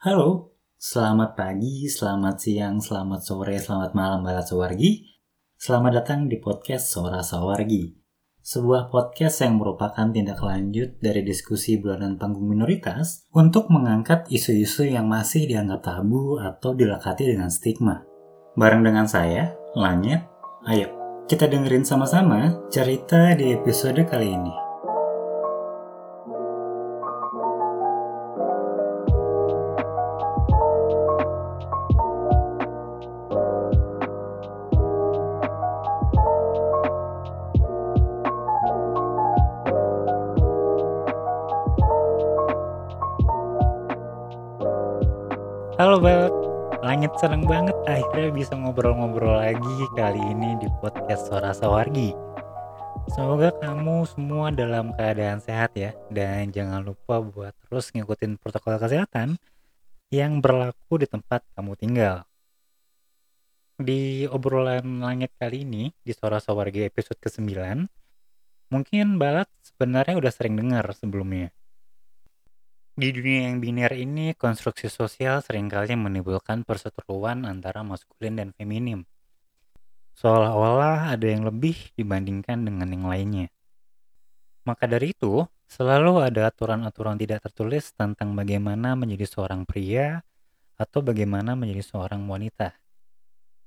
Halo, selamat pagi, selamat siang, selamat sore, selamat malam Balat Sawargi. Selamat datang di podcast Sora Sawargi. Sebuah podcast yang merupakan tindak lanjut dari diskusi bulanan panggung minoritas untuk mengangkat isu-isu yang masih dianggap tabu atau dilekati dengan stigma. Bareng dengan saya, Langit, ayo kita dengerin sama-sama cerita di episode kali ini. Seneng banget akhirnya bisa ngobrol-ngobrol lagi kali ini di podcast Suara Sawargi. Semoga kamu semua dalam keadaan sehat ya dan jangan lupa buat terus ngikutin protokol kesehatan yang berlaku di tempat kamu tinggal. Di obrolan langit kali ini di Suara Sawargi episode ke-9, mungkin Balat sebenarnya udah sering dengar sebelumnya di dunia yang biner ini, konstruksi sosial sering kali menimbulkan perseteruan antara maskulin dan feminim. Seolah-olah ada yang lebih dibandingkan dengan yang lainnya. Maka dari itu, selalu ada aturan-aturan tidak tertulis tentang bagaimana menjadi seorang pria atau bagaimana menjadi seorang wanita.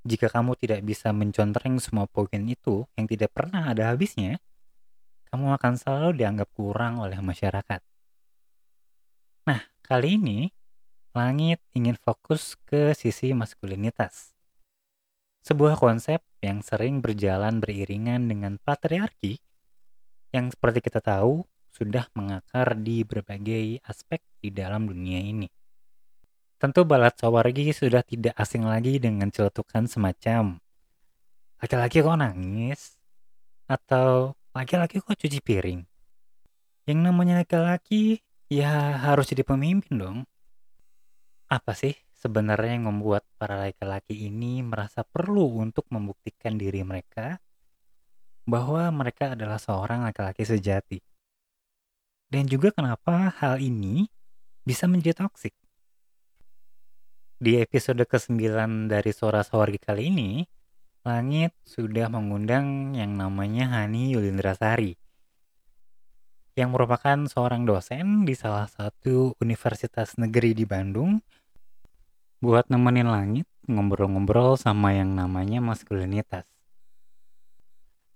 Jika kamu tidak bisa mencontreng semua poin itu yang tidak pernah ada habisnya, kamu akan selalu dianggap kurang oleh masyarakat. Nah, kali ini langit ingin fokus ke sisi maskulinitas. Sebuah konsep yang sering berjalan beriringan dengan patriarki yang seperti kita tahu sudah mengakar di berbagai aspek di dalam dunia ini. Tentu Balat Sawargi sudah tidak asing lagi dengan celutukan semacam laki-laki kok nangis atau laki-laki kok cuci piring. Yang namanya laki-laki Ya harus jadi pemimpin dong. Apa sih sebenarnya yang membuat para laki-laki ini merasa perlu untuk membuktikan diri mereka bahwa mereka adalah seorang laki-laki sejati? Dan juga kenapa hal ini bisa menjadi toksik? Di episode ke-9 dari Suara Sawargi kali ini, Langit sudah mengundang yang namanya Hani Yulindrasari yang merupakan seorang dosen di salah satu universitas negeri di Bandung buat nemenin langit ngobrol-ngobrol sama yang namanya maskulinitas.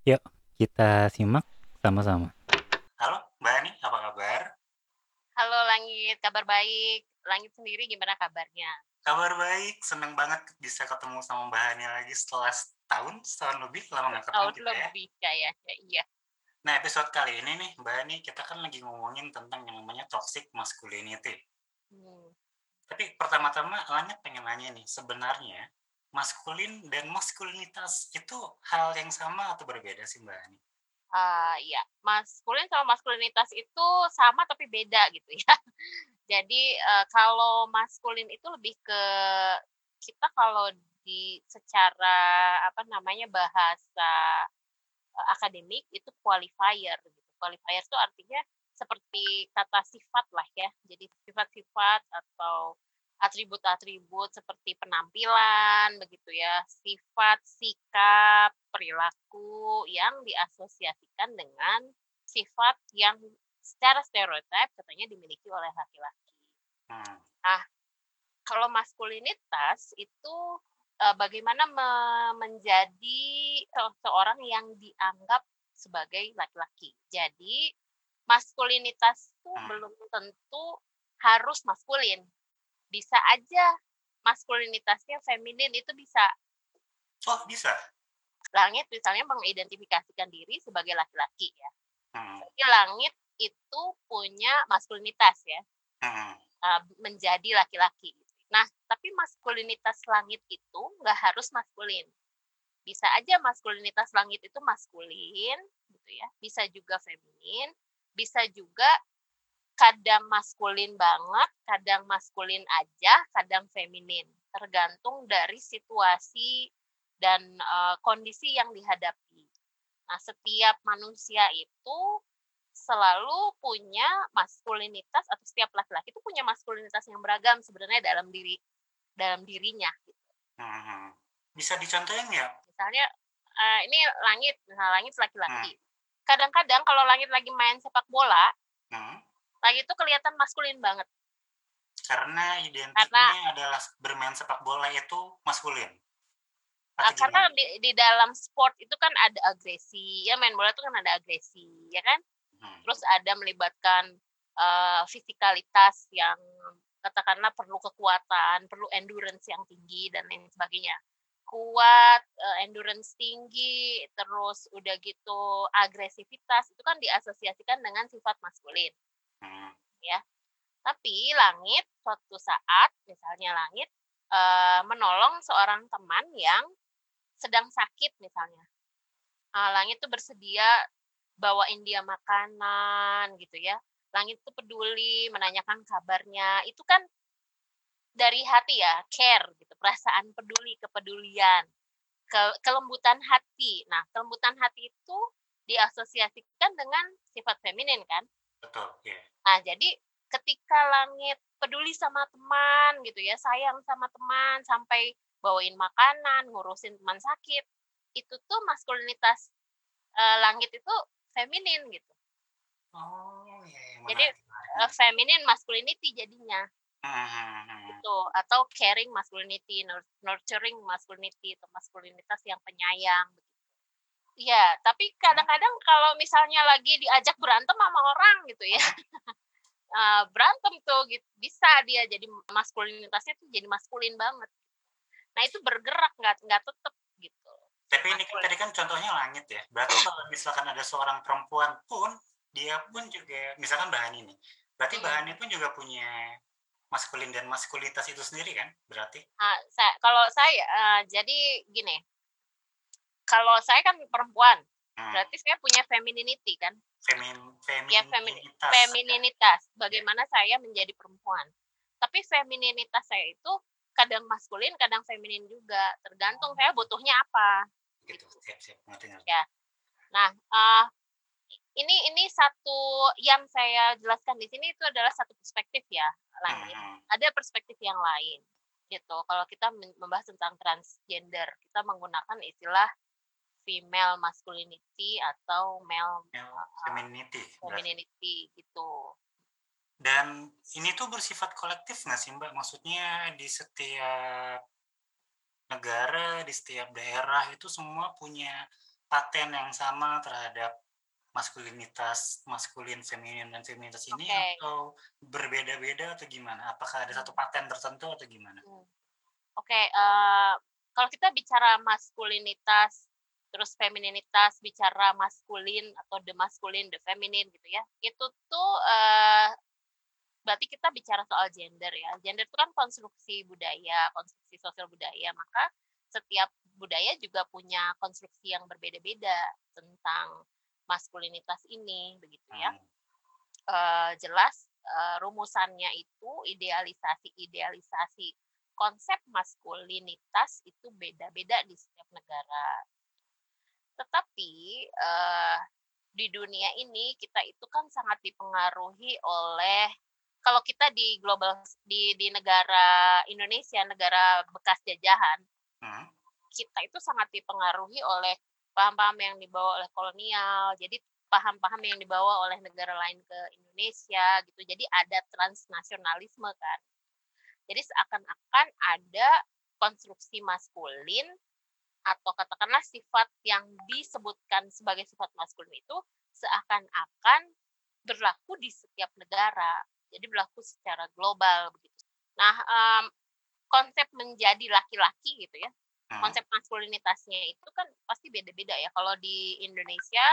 Yuk, kita simak sama-sama. Halo, Mbak Ani, apa kabar? Halo Langit, kabar baik. Langit sendiri gimana kabarnya? Kabar baik, seneng banget bisa ketemu sama Mbak Ani lagi setelah setahun, setahun lebih lama nggak ketemu Tahun kita ya. lebih kayaknya, iya. Nah, episode kali ini nih, Mbak Ani, kita kan lagi ngomongin tentang yang namanya toxic masculinity. Hmm. Tapi pertama-tama, Langit pengen nanya nih, sebenarnya maskulin dan maskulinitas itu hal yang sama atau berbeda sih, Mbak Ani? Uh, iya, maskulin sama maskulinitas itu sama tapi beda gitu ya. Jadi uh, kalau maskulin itu lebih ke kita kalau di secara apa namanya bahasa uh, akademik itu qualifier gitu. Qualifier itu artinya seperti kata sifat lah ya. Jadi sifat-sifat atau atribut-atribut seperti penampilan begitu ya, sifat, sikap, perilaku yang diasosiasikan dengan sifat yang secara stereotip katanya dimiliki oleh laki-laki. Hmm. Nah, kalau maskulinitas itu uh, bagaimana me menjadi seorang yang dianggap sebagai laki-laki. Jadi maskulinitas itu hmm. belum tentu harus maskulin. Bisa aja maskulinitasnya feminin itu bisa. Oh, bisa. Langit misalnya mengidentifikasikan diri sebagai laki-laki ya. Hmm. Jadi langit itu punya maskulinitas ya. Hmm. Uh, menjadi laki-laki. Nah, tapi maskulinitas langit itu nggak harus maskulin. Bisa aja maskulinitas langit itu maskulin, gitu ya. Bisa juga feminin, bisa juga kadang maskulin banget, kadang maskulin aja, kadang feminin. Tergantung dari situasi dan uh, kondisi yang dihadapi. Nah, setiap manusia itu selalu punya maskulinitas atau setiap laki-laki itu punya maskulinitas yang beragam sebenarnya dalam diri dalam dirinya gitu. Hmm. Bisa dicontohin nggak? Misalnya uh, ini langit, misalnya langit laki-laki. Hmm. Kadang-kadang kalau langit lagi main sepak bola, hmm. langit itu kelihatan maskulin banget. Karena identiknya karena, adalah bermain sepak bola itu maskulin. Uh, karena di, di dalam sport itu kan ada agresi, ya main bola itu kan ada agresi, ya kan? Hmm. Terus ada melibatkan uh, fisikalitas yang katakanlah perlu kekuatan, perlu endurance yang tinggi dan lain sebagainya. Kuat, uh, endurance tinggi, terus udah gitu agresivitas itu kan diasosiasikan dengan sifat maskulin. Hmm. Ya. Tapi langit suatu saat misalnya langit uh, menolong seorang teman yang sedang sakit misalnya. Uh, langit tuh bersedia bawain dia makanan gitu ya. Langit tuh peduli menanyakan kabarnya. Itu kan dari hati ya, care gitu, perasaan peduli, kepedulian, ke, kelembutan hati. Nah, kelembutan hati itu diasosiasikan dengan sifat feminin kan? Betul, yeah. Nah, jadi ketika langit peduli sama teman gitu ya, sayang sama teman sampai bawain makanan, ngurusin teman sakit, itu tuh maskulinitas uh, langit itu feminin gitu. Oh, iya, iya. Jadi uh, feminin masculinity jadinya. Hmm. Gitu. Atau caring masculinity, nurturing masculinity, atau maskulinitas yang penyayang begitu. Iya, tapi kadang-kadang kalau misalnya lagi diajak berantem sama orang gitu ya. uh, berantem tuh gitu. bisa dia jadi maskulinitasnya tuh jadi maskulin banget nah itu bergerak nggak nggak tetep gitu tapi ini kan tadi kan contohnya langit ya. Berarti kalau misalkan ada seorang perempuan pun dia pun juga misalkan bahan ini. Berarti hmm. bahannya pun juga punya maskulin dan maskulitas itu sendiri kan berarti? Uh, saya, kalau saya uh, jadi gini. Kalau saya kan perempuan hmm. berarti saya punya femininity kan? Femin, ya, femininitas ya, femininitas bagaimana yeah. saya menjadi perempuan. Tapi femininitas saya itu kadang maskulin kadang feminin juga. Tergantung saya butuhnya apa gitu. Siap siap ngerti ngerti. Ya. Nah uh, ini ini satu yang saya jelaskan di sini itu adalah satu perspektif ya lain. Hmm. ada perspektif yang lain gitu. Kalau kita membahas tentang transgender kita menggunakan istilah female masculinity atau male, male femininity femininity gitu. Dan ini tuh bersifat kolektif nggak sih Mbak? Maksudnya di setiap negara, di setiap daerah itu semua punya paten yang sama terhadap maskulinitas, maskulin, feminin, dan feminitas ini okay. atau berbeda-beda atau gimana? Apakah ada satu hmm. paten tertentu atau gimana? Hmm. Oke, okay, uh, eh, kalau kita bicara maskulinitas, terus femininitas, bicara maskulin atau the maskulin, the feminine gitu ya, itu tuh uh, berarti kita bicara soal gender ya. Gender itu kan konstruksi budaya, konstruksi sosial budaya. Maka setiap budaya juga punya konstruksi yang berbeda-beda tentang maskulinitas ini, begitu ya. Uh, jelas uh, rumusannya itu idealisasi-idealisasi konsep maskulinitas itu beda-beda di setiap negara. Tetapi uh, di dunia ini kita itu kan sangat dipengaruhi oleh kalau kita di global di di negara Indonesia negara bekas jajahan hmm. kita itu sangat dipengaruhi oleh paham-paham yang dibawa oleh kolonial jadi paham-paham yang dibawa oleh negara lain ke Indonesia gitu. Jadi ada transnasionalisme kan. Jadi seakan-akan ada konstruksi maskulin atau katakanlah sifat yang disebutkan sebagai sifat maskulin itu seakan-akan berlaku di setiap negara jadi berlaku secara global begitu. Nah, um, konsep menjadi laki-laki gitu ya, hmm. konsep maskulinitasnya itu kan pasti beda-beda ya. Kalau di Indonesia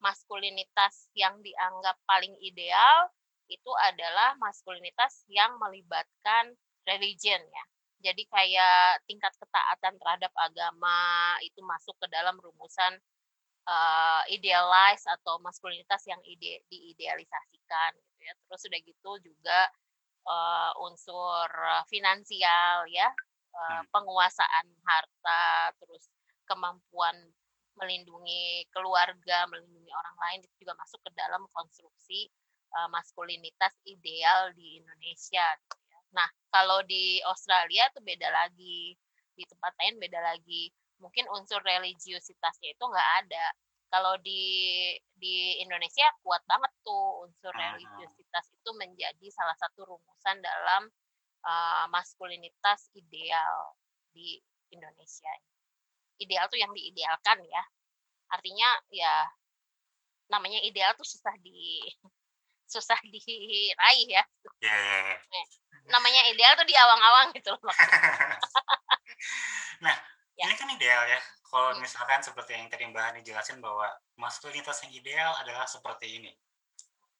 maskulinitas yang dianggap paling ideal itu adalah maskulinitas yang melibatkan religion ya. Jadi kayak tingkat ketaatan terhadap agama itu masuk ke dalam rumusan uh, idealize atau maskulinitas yang ide diidealisasikan ya terus udah gitu juga uh, unsur finansial ya uh, penguasaan harta terus kemampuan melindungi keluarga, melindungi orang lain itu juga masuk ke dalam konstruksi uh, maskulinitas ideal di Indonesia. Gitu ya. Nah, kalau di Australia tuh beda lagi, di tempat lain beda lagi. Mungkin unsur religiusitasnya itu nggak ada. Kalau di di Indonesia kuat banget tuh unsur religiusitas itu menjadi salah satu rumusan dalam uh, maskulinitas ideal di Indonesia ideal tuh yang diidealkan ya. Artinya ya namanya ideal tuh susah di susah diraih ya. Yeah, yeah, yeah. Namanya ideal tuh di awang-awang gitu loh. nah, ya. ini kan ideal ya. Kalau hmm. misalkan seperti yang tadi Mbak Hani jelasin bahwa maskulinitas yang ideal adalah seperti ini.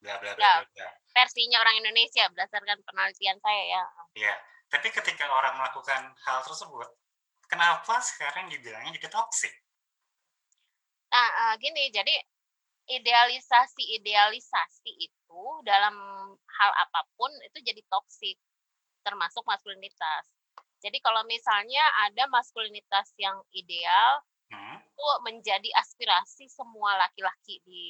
Bla bla bla ya, bla. Versinya orang Indonesia berdasarkan penelitian saya ya. Iya. Tapi ketika orang melakukan hal tersebut, kenapa sekarang dibilangnya jadi toksik? Nah, uh, gini, jadi idealisasi-idealisasi itu dalam hal apa pun itu jadi toksik, termasuk maskulinitas. Jadi kalau misalnya ada maskulinitas yang ideal, hmm. itu menjadi aspirasi semua laki-laki di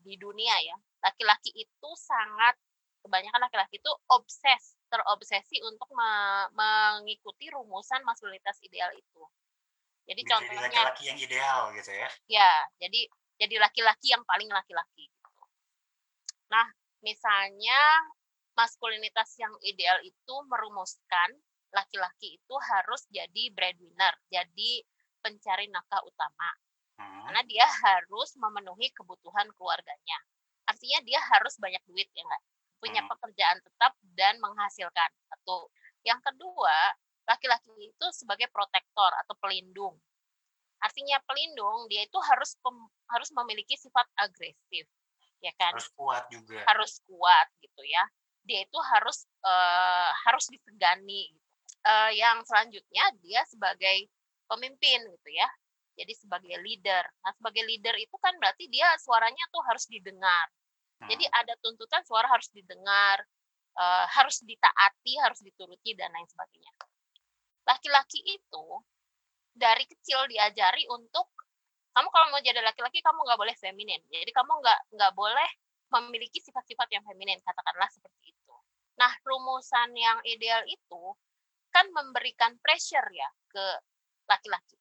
di dunia ya. Laki-laki itu sangat kebanyakan laki-laki itu obses terobsesi untuk me mengikuti rumusan maskulinitas ideal itu. Jadi menjadi contohnya laki-laki yang ideal gitu ya. Ya, jadi jadi laki-laki yang paling laki-laki gitu. Nah, misalnya maskulinitas yang ideal itu merumuskan laki-laki itu harus jadi breadwinner, jadi pencari nafkah utama. Hmm. Karena dia harus memenuhi kebutuhan keluarganya. Artinya dia harus banyak duit ya enggak? punya hmm. pekerjaan tetap dan menghasilkan. Satu. Yang kedua, laki-laki itu sebagai protektor atau pelindung. Artinya pelindung dia itu harus pem, harus memiliki sifat agresif, ya kan? Harus kuat juga. Harus kuat gitu ya. Dia itu harus uh, harus disegani. Uh, yang selanjutnya dia sebagai pemimpin gitu ya. Jadi sebagai leader. Nah, sebagai leader itu kan berarti dia suaranya tuh harus didengar jadi hmm. ada tuntutan suara harus didengar, uh, harus ditaati, harus dituruti dan lain sebagainya. Laki-laki itu dari kecil diajari untuk kamu kalau mau jadi laki-laki kamu nggak boleh feminin. Jadi kamu nggak nggak boleh memiliki sifat-sifat yang feminin, katakanlah seperti itu. Nah, rumusan yang ideal itu kan memberikan pressure ya ke laki-laki.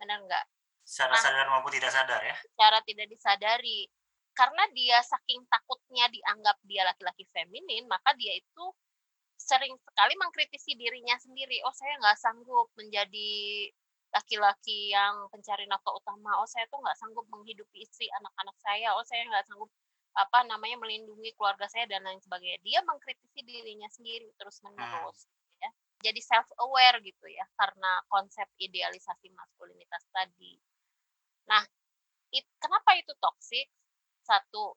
Benar nggak? Secara nah, sadar maupun tidak sadar ya? Secara tidak disadari karena dia saking takutnya dianggap dia laki-laki feminin, maka dia itu sering sekali mengkritisi dirinya sendiri. Oh, saya nggak sanggup menjadi laki-laki yang pencari nafkah utama. Oh, saya tuh nggak sanggup menghidupi istri anak-anak saya. Oh, saya nggak sanggup apa namanya melindungi keluarga saya dan lain sebagainya. Dia mengkritisi dirinya sendiri terus menerus. Hmm. Jadi self aware gitu ya karena konsep idealisasi maskulinitas tadi. Nah, it, kenapa itu toksik? satu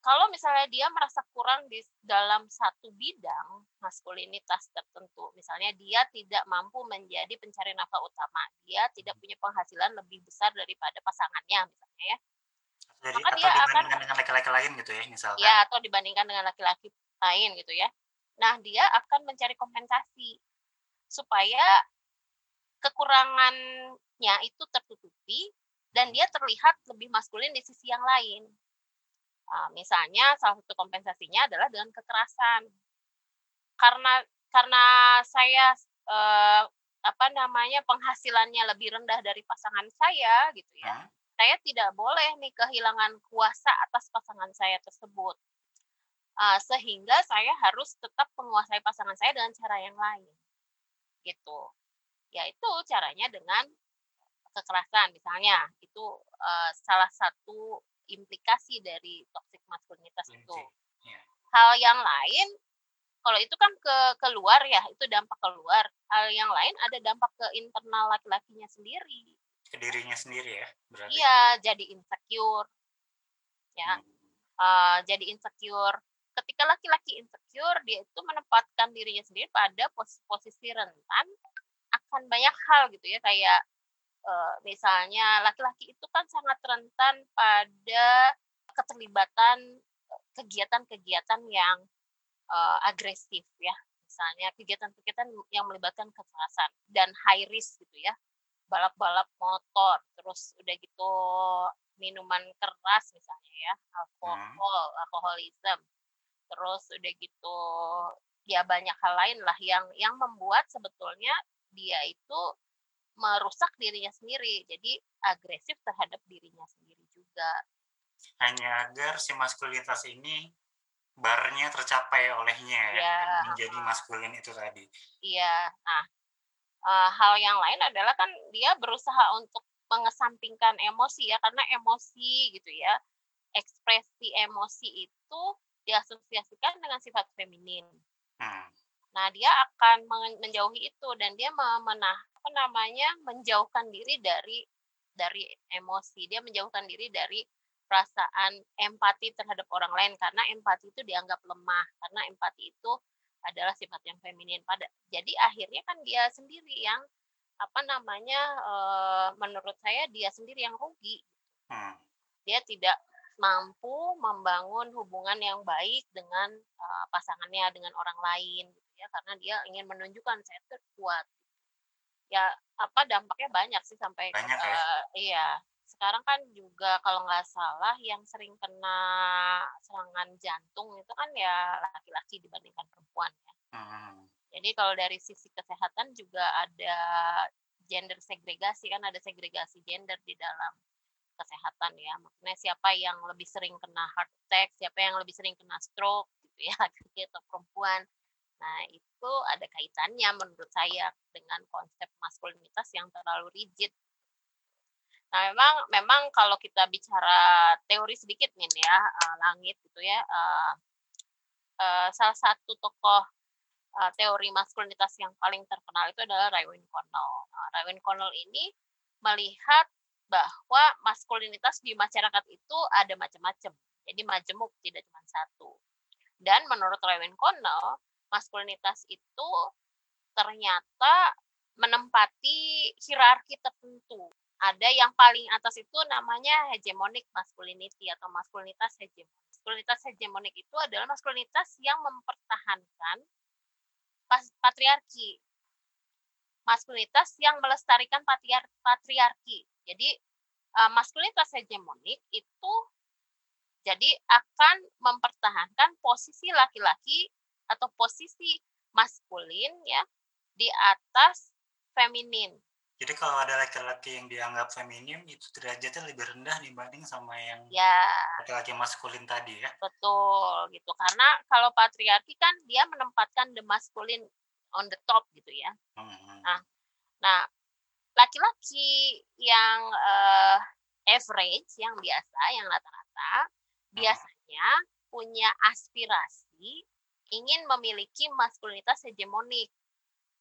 kalau misalnya dia merasa kurang di dalam satu bidang maskulinitas tertentu, misalnya dia tidak mampu menjadi pencari nafkah utama, dia tidak punya penghasilan lebih besar daripada pasangannya, misalnya ya, Jadi, maka dia akan dengan laki-laki lain gitu ya, misalnya. Ya, atau dibandingkan dengan laki-laki lain gitu ya. Nah, dia akan mencari supaya kekurangannya itu tertutupi dan dia terlihat lebih maskulin di sisi yang lain. Uh, misalnya salah satu kompensasinya adalah dengan kekerasan. Karena karena saya uh, apa namanya penghasilannya lebih rendah dari pasangan saya gitu ya. Hmm. Saya tidak boleh nih kehilangan kuasa atas pasangan saya tersebut. Uh, sehingga saya harus tetap menguasai pasangan saya dengan cara yang lain. Gitu. Yaitu caranya dengan kekerasan misalnya. Itu uh, salah satu implikasi dari toxic maskulinitas itu. Yeah. Hal yang lain, kalau itu kan ke keluar ya, itu dampak keluar. Hal yang lain ada dampak ke internal laki-lakinya sendiri. Ke dirinya sendiri ya, berarti. Iya, jadi insecure. Ya, hmm. uh, jadi insecure. Ketika laki-laki insecure, dia itu menempatkan dirinya sendiri pada posisi, posisi rentan akan banyak hal gitu ya, kayak uh, misalnya laki-laki itu kan sangat rentan pada keterlibatan kegiatan-kegiatan yang uh, agresif ya misalnya kegiatan-kegiatan yang melibatkan kekerasan dan high risk gitu ya balap-balap motor, terus udah gitu minuman keras misalnya ya, Hmm. alkohol, alkoholisme. Terus udah gitu ya banyak hal lain lah yang yang membuat sebetulnya dia itu merusak dirinya sendiri. Jadi agresif terhadap dirinya sendiri juga. Hanya agar si maskulinitas ini barnya tercapai olehnya ya, demi menjadi maskulin itu tadi. Iya. Nah, eee, hal yang lain adalah kan dia berusaha untuk mengesampingkan emosi ya, karena emosi gitu ya, ekspresi emosi itu diasosiasikan dengan sifat feminin. Hmm. Nah, dia akan men menjauhi itu dan dia me menah apa namanya, menjauhkan diri dari dari emosi. Dia menjauhkan diri dari perasaan empati terhadap orang lain karena empati itu dianggap lemah, karena empati itu adalah sifat yang feminin pada jadi akhirnya kan dia sendiri yang apa namanya, eee, menurut saya dia sendiri yang rugi. Hmm. Dia tidak mampu membangun hubungan yang baik dengan, eee, pasangannya, dengan orang lain gitu ya, karena dia ingin menunjukkan saya tuh kuat. Ya, apa, dampaknya banyak sih sampai Banyak ya? eee, iya. Sekarang kan juga kalau nggak salah yang sering kena serangan jantung itu kan ya laki-laki dibandingkan perempuan ya. Hmm. Jadi kalau dari sisi kesehatan juga ada gender segregasi, kan ada segregasi gender di dalam kesehatan ya. Maksudnya siapa yang lebih sering kena heart attack, siapa yang lebih sering kena stroke gitu ya, laki-laki atau perempuan. Nah, itu ada kaitannya menurut saya dengan konsep maskulinitas yang terlalu rigid. Nah, memang memang kalau kita bicara teori sedikit nih ya, eee, langit gitu ya, eee eee, salah satu tokoh, teori maskulinitas yang paling terkenal itu adalah Raewyn Connell. Nah, Raewyn Connell ini melihat bahwa maskulinitas di masyarakat itu ada macam-macam, jadi majemuk tidak cuma satu. Dan menurut Raewyn Connell, maskulinitas itu ternyata menempati hierarki tertentu. Ada yang paling atas itu namanya hegemonic masculinity atau maskulinitas hegemonik. Maskulinitas hegemonik itu adalah maskulinitas yang mempertahankan patriarki. Maskulinitas yang melestarikan patriar patriarki. Jadi, eee, maskulinitas hegemonik itu jadi akan mempertahankan posisi laki-laki atau posisi maskulin ya, di atas feminin. Jadi kalau ada laki-laki yang dianggap feminim itu derajatnya lebih rendah dibanding sama yang Ya. laki-laki maskulin tadi ya? Betul, gitu. Karena kalau patriarki kan dia menempatkan the masculine on the top gitu ya. Hmm. Nah nah, laki-laki yang, eee, average, yang biasa, yang rata-rata, Hmm. biasanya punya aspirasi ingin memiliki maskulinitas hegemonik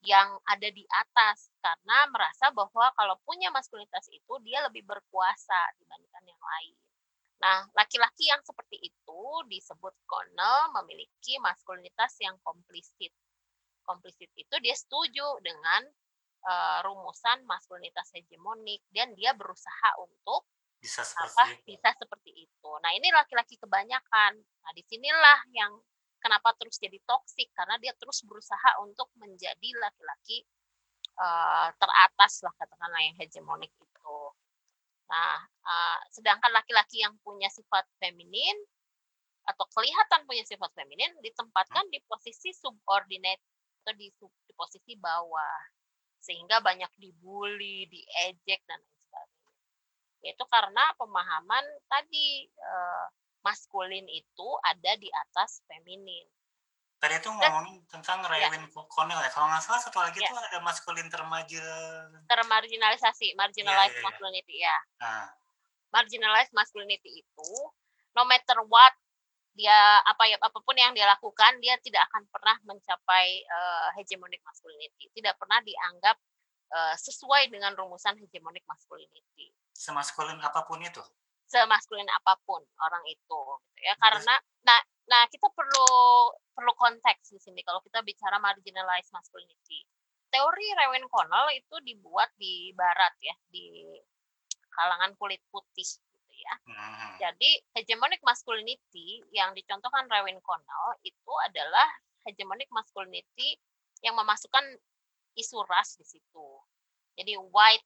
yang ada di atas, karena merasa bahwa kalau punya maskulinitas itu dia lebih berkuasa dibandingkan yang lain. Nah, laki-laki yang seperti itu disebut Connell memiliki maskulinitas yang komplisit. Komplisit itu dia setuju dengan, eee, rumusan maskulinitas hegemonik dan dia berusaha untuk Bisa apa, seperti itu. bisa seperti itu. Nah, ini laki-laki kebanyakan. Nah, di sinilah yang kenapa terus jadi toksik, karena dia terus berusaha untuk menjadi laki-laki, eee, teratas lah katakanlah yang hegemonik itu. Nah, eee, sedangkan laki-laki yang punya sifat feminin atau kelihatan punya sifat feminin Hmm. ditempatkan di posisi subordinate atau di di posisi bawah. Sehingga banyak dibully, diejek dan lain sebagainya. Yaitu karena pemahaman tadi, eee, maskulin itu ada di atas feminin. Tadi itu ngomongin tentang ya. Raewyn Co Connell ya? Kalau nggak salah satu lagi Ya. tuh ada maskulin termajil Termarginalisasi, marginalized iya iya. masculinity ya. Nah. Marginalized masculinity itu no matter what dia apa ya apa pun yang dia lakukan, dia tidak akan pernah mencapai, eee, hegemonic masculinity. Tidak pernah dianggap, eee, sesuai dengan rumusan hegemonic masculinity. Semaskulin apa pun itu? Semaskulin apa pun orang itu, gitu ya. Karena nah nah kita perlu perlu konteks di sini kalau kita bicara marginalized masculinity. Teori Raewyn Connell itu dibuat di barat ya, di kalangan kulit putih ya. Mhm. Jadi hegemonic masculinity yang dicontohkan Raewyn Connell itu adalah hegemonic masculinity yang memasukkan isu ras di situ. Jadi white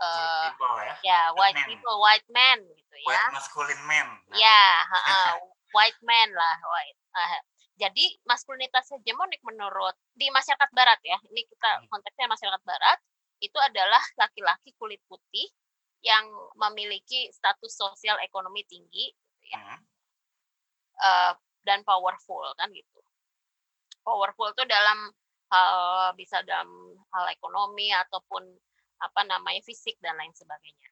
uh, people ya. Ya, white man. people, white man gitu ya. White masculine man. Nah, Ya, heeh, white man lah, white. Uh, jadi maskulinitas hegemonik menurut di masyarakat barat ya. Ini kita Hmm. konteksnya masyarakat barat itu adalah laki-laki kulit putih yang memiliki status sosial ekonomi tinggi gitu ya. hmm, uh, dan powerful kan gitu. Powerful itu dalam hal bisa dalam hal ekonomi ataupun apa namanya fisik dan lain sebagainya.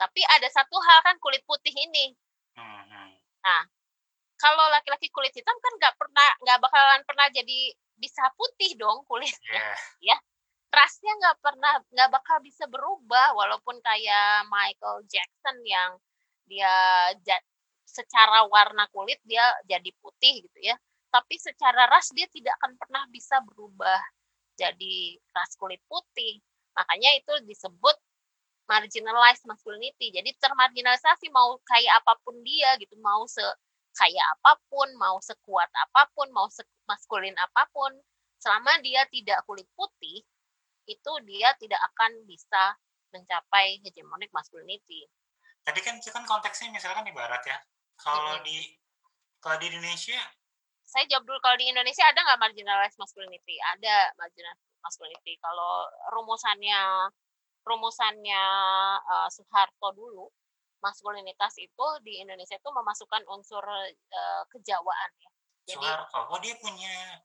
Tapi ada satu hal kan kulit putih ini. hmm, hmm. Kalau laki-laki kulit hitam kan nggak pernah nggak bakalan pernah jadi bisa putih dong kulitnya. Ya, Trustnya nggak pernah nggak bakal bisa berubah walaupun kayak Michael Jackson yang dia secara warna kulit dia jadi putih gitu ya. Tapi secara ras dia tidak akan pernah bisa berubah jadi ras kulit putih. Makanya itu disebut marginalized masculinity. Jadi termarginalisasi mau kayak apa pun dia gitu, mau se kayak apa pun, mau sekuat apa pun, mau maskulin apa pun, selama dia tidak kulit putih, itu dia tidak akan bisa mencapai hegemonic masculinity. Tadi kan itu kan konteksnya misalkan di barat ya. Kalau di kalau di Indonesia Saya jawab dulu kalau di Indonesia ada nggak marginalized masculinity? Ada marginalized masculinity. Kalau rumusannya rumusannya uh, Soeharto dulu, maskulinitas itu di Indonesia itu memasukkan unsur uh, kejawaan ya. Jadi Soeharto, oh dia punya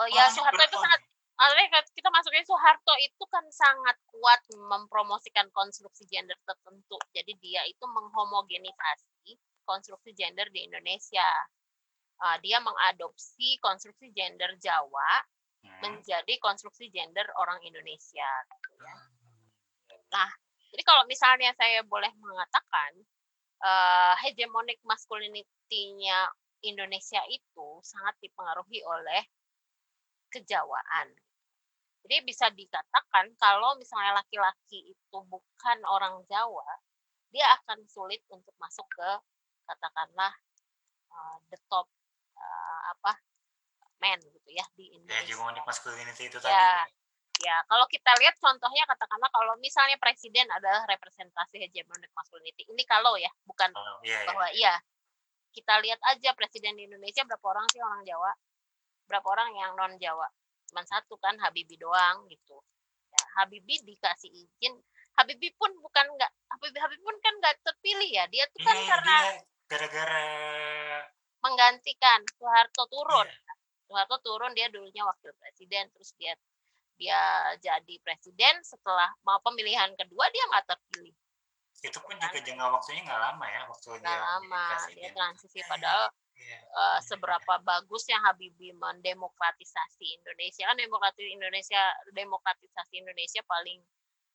oh ya orangnya Soeharto itu sangat Artinya kan kita masukin Soeharto itu kan sangat kuat mempromosikan konstruksi gender tertentu. Jadi dia itu menghomogenisasi konstruksi gender di Indonesia. Uh, dia mengadopsi konstruksi gender Jawa Hmm. menjadi konstruksi gender orang Indonesia. gitu ya. Hmm. Jadi kalau misalnya saya boleh mengatakan uh, hegemonic masculinity-nya Indonesia itu sangat dipengaruhi oleh kejawaan. Jadi bisa dikatakan kalau misalnya laki-laki itu bukan orang Jawa, dia akan sulit untuk masuk ke katakanlah uh, the top uh, apa men gitu ya di Ya, Indonesia. hegemonic masculinity itu Ya, tadi. Ya, kalau kita lihat contohnya katakanlah kalau misalnya presiden adalah representasi hegemonic masculinity. Ini kalau ya, bukan Oh, iya, iya. bahwa iya. Kita lihat aja presiden di Indonesia berapa orang sih orang Jawa? Berapa orang yang non Jawa? Cuman satu kan Habibie doang gitu. Ya, Habibie dikasih izin. Habibie pun bukan nggak Habibie, Habibie pun kan nggak terpilih ya. Dia tuh kan Iya, karena gara-gara menggantikan Soeharto turun. Iya. Soeharto turun dia dulunya wakil presiden terus dia dia jadi presiden setelah mau pemilihan kedua dia nggak terpilih itu pun juga jangka waktunya nggak lama ya waktu nggak dia lama dia transisi padahal eh, seberapa bagusnya Habibie mendemokratisasi Indonesia. Kan demokrasi Indonesia demokratisasi Indonesia paling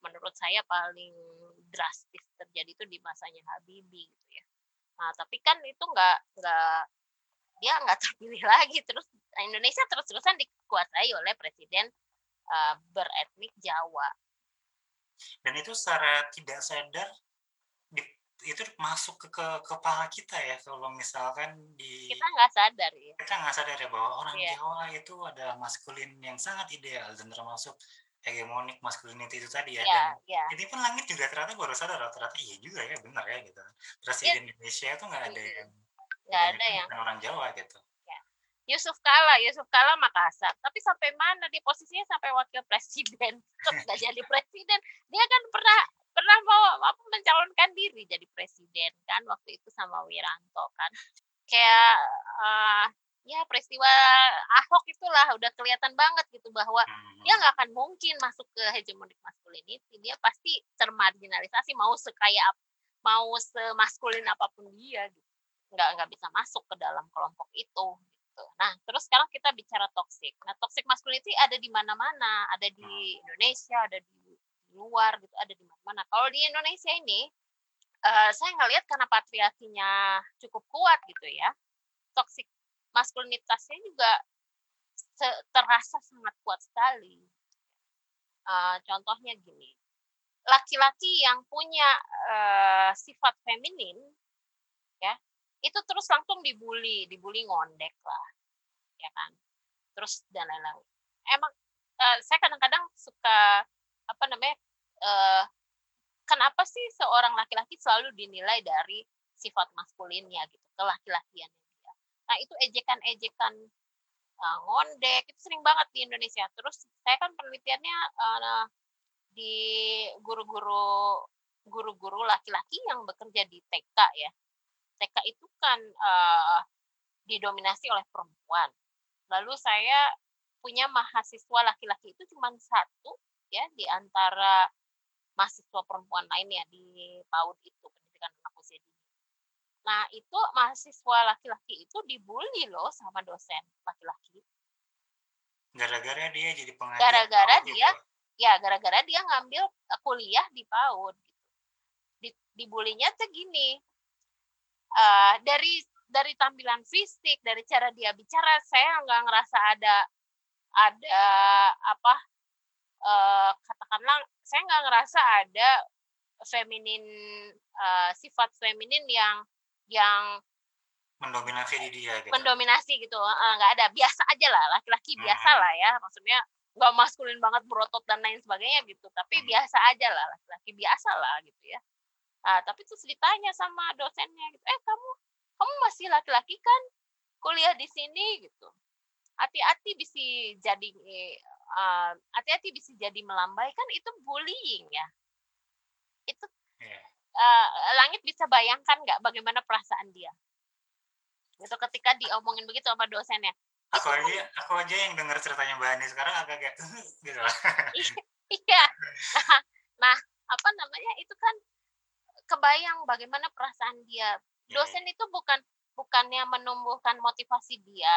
menurut saya paling drastis terjadi itu di masanya Habibie gitu ya. Nah tapi kan itu nggak nggak dia nggak terpilih lagi. Terus Indonesia terus-terusan dikuasai oleh presiden eh, beretnik Jawa. Dan itu secara tidak sadar itu masuk ke, ke kepala kita ya kalau misalkan di kita nggak sadar ya kita nggak sadar ya bahwa orang Iya. Jawa itu adalah maskulin yang sangat ideal dan termasuk hegemonik masculinity itu tadi ya, ya dan ya ini pun langit juga ternyata baru sadar ternyata iya juga ya benar ya gitu presiden Indonesia itu nggak ada Mm-mm. yang nggak ada yang orang Jawa gitu Yusuf Kala, Yusuf Kala Makassar. Tapi sampai mana dia posisinya sampai wakil presiden, nggak jadi presiden. Dia kan pernah pernah mau apa mencalonkan diri jadi presiden kan waktu itu sama Wiranto kan. Kayak eh, ya peristiwa Ahok itulah udah kelihatan banget gitu bahwa Hmm. dia nggak akan mungkin masuk ke hegemonic masculinity. Dia pasti termarginalisasi mau sekaya mau semaskulin apa pun dia gitu. Nggak nggak bisa masuk ke dalam kelompok itu gitu. Nah, terus sekarang kita bicara toxic. Nah, toxic masculinity ada di mana-mana, ada di Indonesia, ada di luar gitu, ada di mana-mana. Kalau di Indonesia ini eh, saya ngelihat karena patriarkinya cukup kuat gitu ya. Toxic maskulinitasnya juga terasa sangat kuat sekali. Eh, contohnya gini, laki-laki yang punya eh, sifat feminin, ya, itu terus langsung dibully, dibully ngondek lah, ya kan. Terus dan lain-lain. Emang eh, saya kadang-kadang suka apa namanya eh, sih seorang laki-laki selalu dinilai dari sifat maskulinnya gitu, kelaki-lakiannya dia. Nah, itu ejekan-ejekan uh, ngondek itu sering banget di Indonesia. Terus saya kan penelitiannya uh, di guru-guru guru-guru laki-laki yang bekerja di TK ya. TK itu kan uh, didominasi oleh perempuan. Lalu saya punya mahasiswa laki-laki itu cuma satu ya di antara mahasiswa perempuan lainnya di PAUD itu pendidikan anak usia dini. Nah itu mahasiswa laki-laki itu dibully loh sama dosen laki-laki. Gara-gara dia jadi pengajar. Gara-gara dia, ya gara-gara dia ngambil kuliah di PAUD. Gitu. Di, dibulinya tuh gini, uh, dari dari tampilan fisik, dari cara dia bicara, saya nggak ngerasa ada ada apa uh, katakanlah saya nggak ngerasa ada feminin uh, sifat feminin yang yang mendominasi di dia gitu. mendominasi gitu. Nggak uh, ada. Biasa aja lah laki-laki hmm. biasa lah ya. Maksudnya nggak maskulin banget berotot dan lain sebagainya gitu. Tapi hmm. biasa aja lah laki-laki biasa lah gitu ya. Nah, tapi terus ditanya sama dosennya gitu eh kamu kamu masih laki-laki kan? Kuliah di sini? Gitu. Hati-hati bisa jadi uh, hati-hati bisa jadi melambai kan itu bullying ya itu yeah. Iya. uh, langit bisa bayangkan nggak bagaimana perasaan dia itu ketika diomongin begitu sama dosennya aku aja aku aja yang dengar ceritanya mbak Ani sekarang agak kayak gitu iya nah, nah apa namanya itu kan kebayang bagaimana perasaan dia Iya, iya. dosen itu bukan bukannya menumbuhkan motivasi dia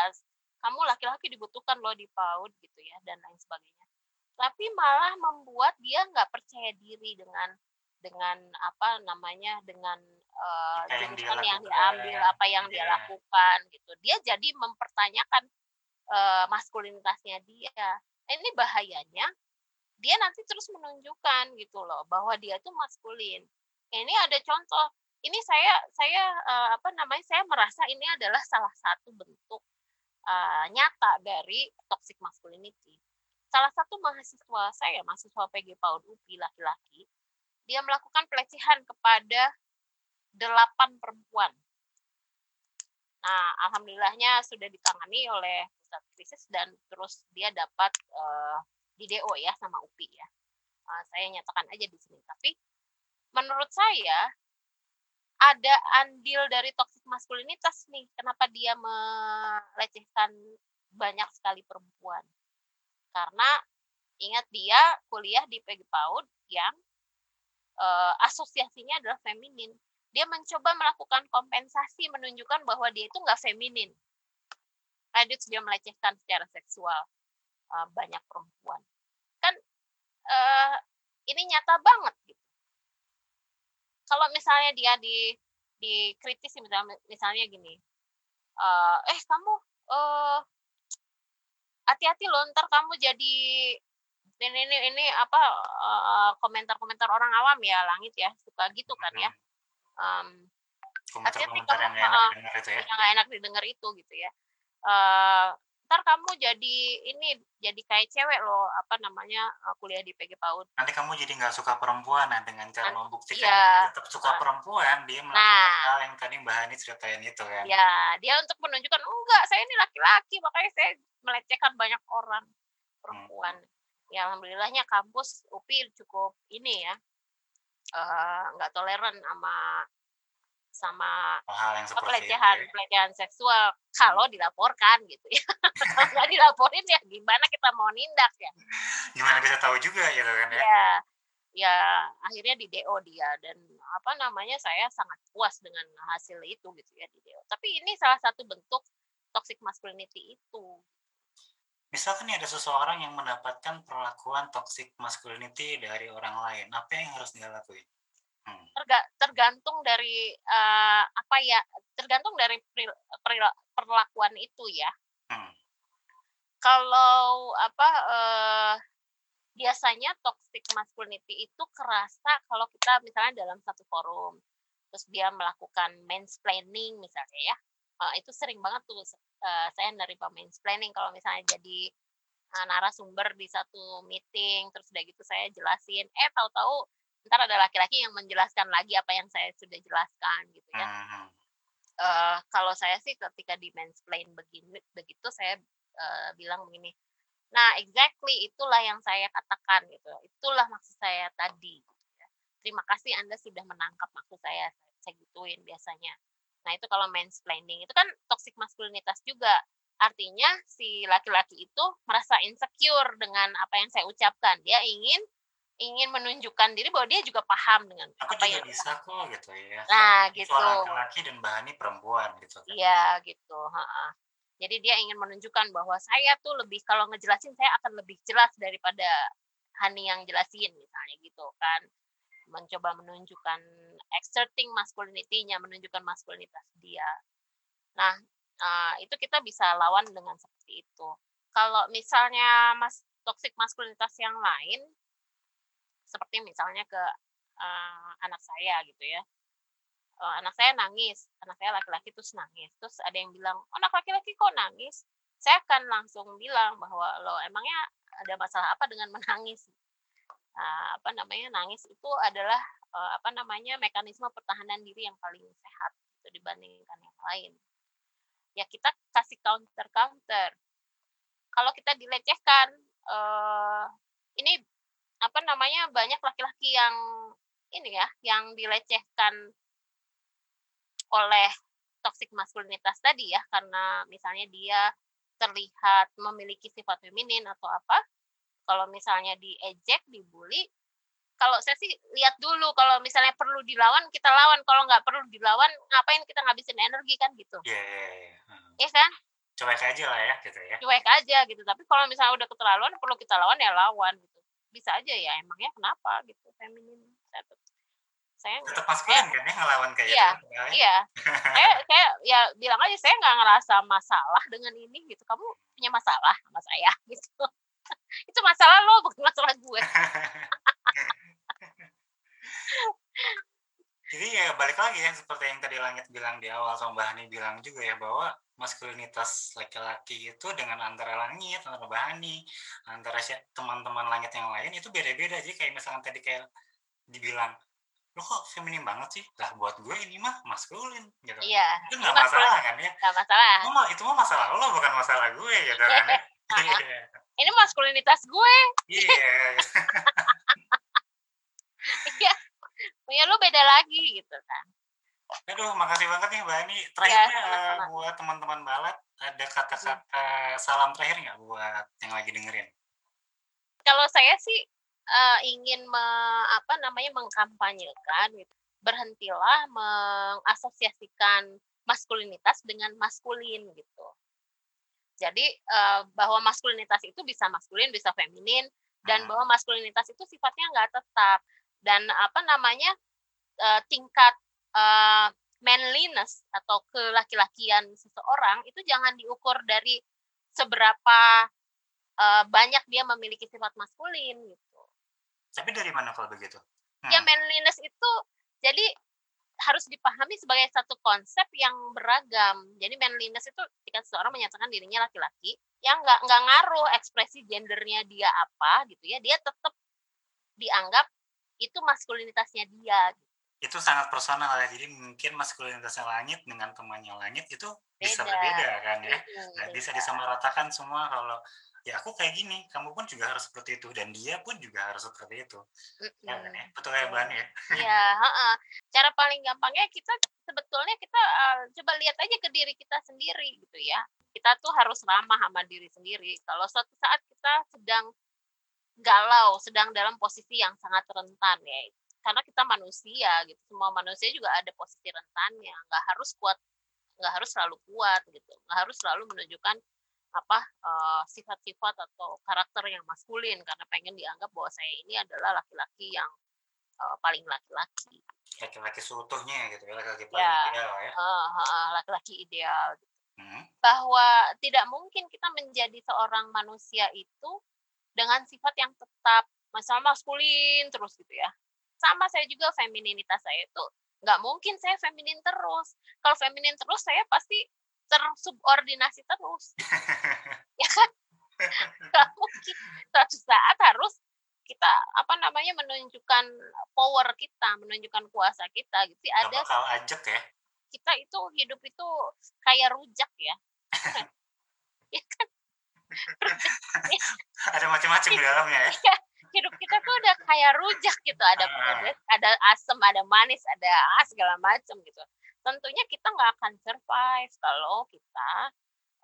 kamu laki-laki dibutuhkan loh di PAUD gitu ya dan lain sebagainya. Tapi malah membuat dia nggak percaya diri dengan dengan apa namanya dengan uh, jurusan yang, yang diambil apa yang yeah. dia lakukan gitu. Dia jadi mempertanyakan uh, maskulinitasnya dia. Nah, ini bahayanya dia nanti terus menunjukkan gitu loh bahwa dia tuh maskulin. Ini ada contoh ini saya saya uh, apa namanya saya merasa ini adalah salah satu bentuk uh, nyata dari toxic masculinity. Salah satu mahasiswa saya, mahasiswa PG PAUD UPI laki-laki, dia melakukan pelecehan kepada delapan perempuan. Nah, alhamdulillahnya sudah ditangani oleh pusat krisis dan terus dia dapat uh, di DO ya sama UPI ya. Uh, saya nyatakan aja di sini. Tapi menurut saya ada andil dari toxic maskulinitas nih. Kenapa dia melecehkan banyak sekali perempuan? Karena ingat dia kuliah di PG PAUD yang uh, asosiasinya adalah feminin. Dia mencoba melakukan kompensasi menunjukkan bahwa dia itu nggak feminin. Lanjut dia melecehkan secara seksual uh, banyak perempuan. Kan uh, ini nyata banget kalau misalnya dia di dikritisi misalnya misalnya gini uh, eh kamu uh, hati-hati loh ntar kamu jadi ini ini ini apa komentar-komentar uh, orang awam ya langit ya suka gitu kan ya. Um, hati-hati kamu yang gak enak didengar itu ya. enak didengar itu gitu ya. Uh, ntar kamu jadi ini jadi kayak cewek loh apa namanya uh, kuliah di PG PAUD. Nanti kamu jadi nggak suka perempuan nah dengan cara nah, membuktikan ya, tetap suka nah, perempuan dia melakukan nah, hal yang tadi Mbak Hani ceritain itu kan? Ya dia untuk menunjukkan enggak saya ini laki-laki makanya saya melecehkan banyak orang perempuan. Hmm. ya alhamdulillahnya kampus UPI cukup ini ya nggak uh, toleran sama sama hal yang seperti pelecehan itu, ya? pelecehan seksual kalau hmm. dilaporkan gitu ya kalau nggak dilaporin ya gimana kita mau nindak ya gimana bisa tahu juga gitu kan ya ya, ya akhirnya di DO dia dan apa namanya saya sangat puas dengan hasil itu gitu ya di DO tapi ini salah satu bentuk toxic masculinity itu misalkan ada seseorang yang mendapatkan perlakuan toxic masculinity dari orang lain apa yang harus dia lakuin. Terga, tergantung dari uh, apa ya tergantung dari perlakuan itu ya hmm. kalau apa uh, biasanya toxic masculinity itu kerasa kalau kita misalnya dalam satu forum terus dia melakukan mansplaining misalnya ya uh, itu sering banget tuh uh, saya nerima mansplaining kalau misalnya jadi uh, narasumber di satu meeting terus udah gitu saya jelasin eh tahu-tahu ntar ada laki-laki yang menjelaskan lagi apa yang saya sudah jelaskan gitu ya. Uh, kalau saya sih ketika di mansplain begini begitu saya uh, bilang begini. Nah, exactly itulah yang saya katakan gitu. Itulah maksud saya tadi. gitu ya. Terima kasih Anda sudah menangkap maksud saya. Saya gituin biasanya. Nah, itu kalau mansplaining itu kan toxic maskulinitas juga. Artinya si laki-laki itu merasa insecure dengan apa yang saya ucapkan. Dia ingin ingin menunjukkan diri bahwa dia juga paham dengan Aku apa juga yang bisa kok gitu ya. Nah, Tapi gitu. Laki-laki dan Bahani perempuan gitu kan. Iya, gitu, heeh. Jadi dia ingin menunjukkan bahwa saya tuh lebih kalau ngejelasin saya akan lebih jelas daripada Hani yang jelasin misalnya gitu kan. Mencoba menunjukkan exerting masculinity-nya, menunjukkan maskulinitas dia. Nah, uh, itu kita bisa lawan dengan seperti itu. Kalau misalnya mas toxic maskulinitas yang lain seperti misalnya ke uh, anak saya gitu ya. Uh, anak saya nangis, anak saya laki-laki terus nangis. Terus ada yang bilang, "Oh, anak laki-laki kok nangis?" Saya akan langsung bilang bahwa lo emangnya ada masalah apa dengan menangis? Nah, apa namanya? Nangis itu adalah uh, apa namanya? mekanisme pertahanan diri yang paling sehat gitu, dibandingkan yang lain. Ya kita kasih counter-counter. Kalau kita dilecehkan, uh, ini apa namanya banyak laki-laki yang ini ya yang dilecehkan oleh toxic maskulinitas tadi ya karena misalnya dia terlihat memiliki sifat feminin atau apa kalau misalnya diejek dibully kalau saya sih lihat dulu kalau misalnya perlu dilawan kita lawan kalau nggak perlu dilawan ngapain kita ngabisin energi kan gitu Iya, iya, iya. Hmm. ya kan Cuek aja lah ya gitu ya. cuek aja gitu tapi kalau misalnya udah keterlaluan perlu kita lawan ya lawan gitu bisa aja ya emangnya kenapa gitu feminin saya tuh saya Tetap maskulin kan ya ngelawan kayak Iya, gitu. ya. iya saya saya ya bilang aja saya nggak ngerasa masalah dengan ini gitu kamu punya masalah sama saya gitu itu masalah lo bukan masalah gue Jadi ya balik lagi ya seperti yang tadi Langit bilang di awal sama Mbak Hani bilang juga ya bahwa maskulinitas laki-laki itu dengan antara Langit, antara Mbak Hani, antara teman-teman Langit yang lain itu beda-beda. Jadi kayak misalkan tadi kayak dibilang, lo kok feminim banget sih? Lah buat gue ini mah maskulin gitu. iya Itu nggak masalah masalah kan ya? nggak masalah Itu mah, itu mah masalah lo bukan masalah gue gitu kan ya. Iya. ini maskulinitas gue Iya. iya punya lo beda lagi gitu kan Aduh, makasih banget nih Mbak Ani. Iya, Terakhirnya eh, sama-sama. buat teman-teman balat, ada kata-kata salam terakhir nggak buat yang lagi dengerin? kalau saya sih eh, ingin me, apa namanya mengkampanyekan gitu. berhentilah mengasosiasikan maskulinitas dengan maskulin gitu. Jadi eh, bahwa maskulinitas itu bisa maskulin, bisa feminin, dan Hmm. bahwa maskulinitas itu sifatnya nggak tetap. Dan apa namanya eh, tingkat eh, manliness atau kelaki-lakian seseorang itu jangan diukur dari seberapa eh, banyak dia memiliki sifat maskulin gitu. Tapi dari mana kalau begitu? Ya Hmm. manliness itu jadi harus dipahami sebagai satu konsep yang beragam. Jadi manliness itu ketika seseorang menyatakan dirinya laki-laki, yang nggak nggak ngaruh ekspresi gendernya dia apa gitu ya, dia tetap dianggap itu maskulinitasnya dia. Itu sangat personal ya. Jadi mungkin maskulinitasnya langit dengan temannya langit itu bisa Beda. berbeda kan ya. Mm, Nggak bisa disamaratakan semua kalau ya aku kayak gini, kamu pun juga harus seperti itu dan dia pun juga harus seperti itu. Ya kan ya? Betul ya Ani ya? Iya, heeh. Cara paling gampangnya kita sebetulnya kita uh, coba lihat aja ke diri kita sendiri gitu ya. Kita tuh harus ramah sama diri sendiri. Kalau suatu saat kita sedang galau, sedang dalam posisi yang sangat rentan ya. Karena kita manusia gitu. Semua manusia juga ada posisi rentannya. Nggak harus kuat, nggak harus selalu kuat gitu. Nggak harus selalu menunjukkan apa eh, sifat-sifat atau karakter yang maskulin karena pengen dianggap bahwa saya ini adalah laki-laki yang eh, paling laki-laki. Laki-laki seutuhnya gitu ya, laki-laki paling Ya. ideal ya. Eh, laki-laki ideal. Hmm. Bahwa tidak mungkin kita menjadi seorang manusia itu dengan sifat yang tetap, misalnya maskulin terus gitu ya. Sama saya juga femininitas saya itu nggak mungkin saya feminin terus. Kalau feminin terus saya pasti tersubordinasi terus. ya kan? Nggak mungkin. Suatu saat harus kita apa namanya menunjukkan power kita, menunjukkan kuasa kita gitu. Gak Ada bakal ajak ya. kita itu hidup itu kayak rujak ya. ya kan? Ada macam-macam di dalamnya ya. Hidup kita tuh udah kayak rujak gitu. Ada Ah. pedas, ada asam, ada manis, ada ah, segala macam gitu. Tentunya kita nggak akan survive kalau kita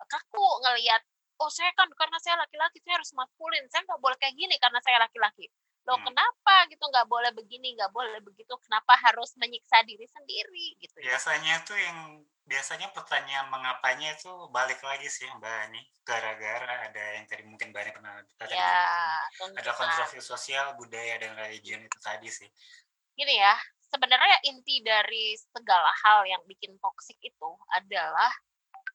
kaku ngelihat oh saya kan karena saya laki-laki saya harus maskulin saya nggak boleh kayak gini karena saya laki-laki loh Hmm. kenapa gitu nggak boleh begini nggak boleh begitu kenapa harus menyiksa diri sendiri gitu ya Biasanya tuh yang biasanya pertanyaan mengapanya itu balik lagi sih Mbak Ani. Gara-gara ada yang tadi mungkin Mbak Ani pernah tadi ya ada konstruksi sosial, budaya dan religion itu tadi sih. gini ya sebenarnya inti dari segala hal yang bikin toksik itu adalah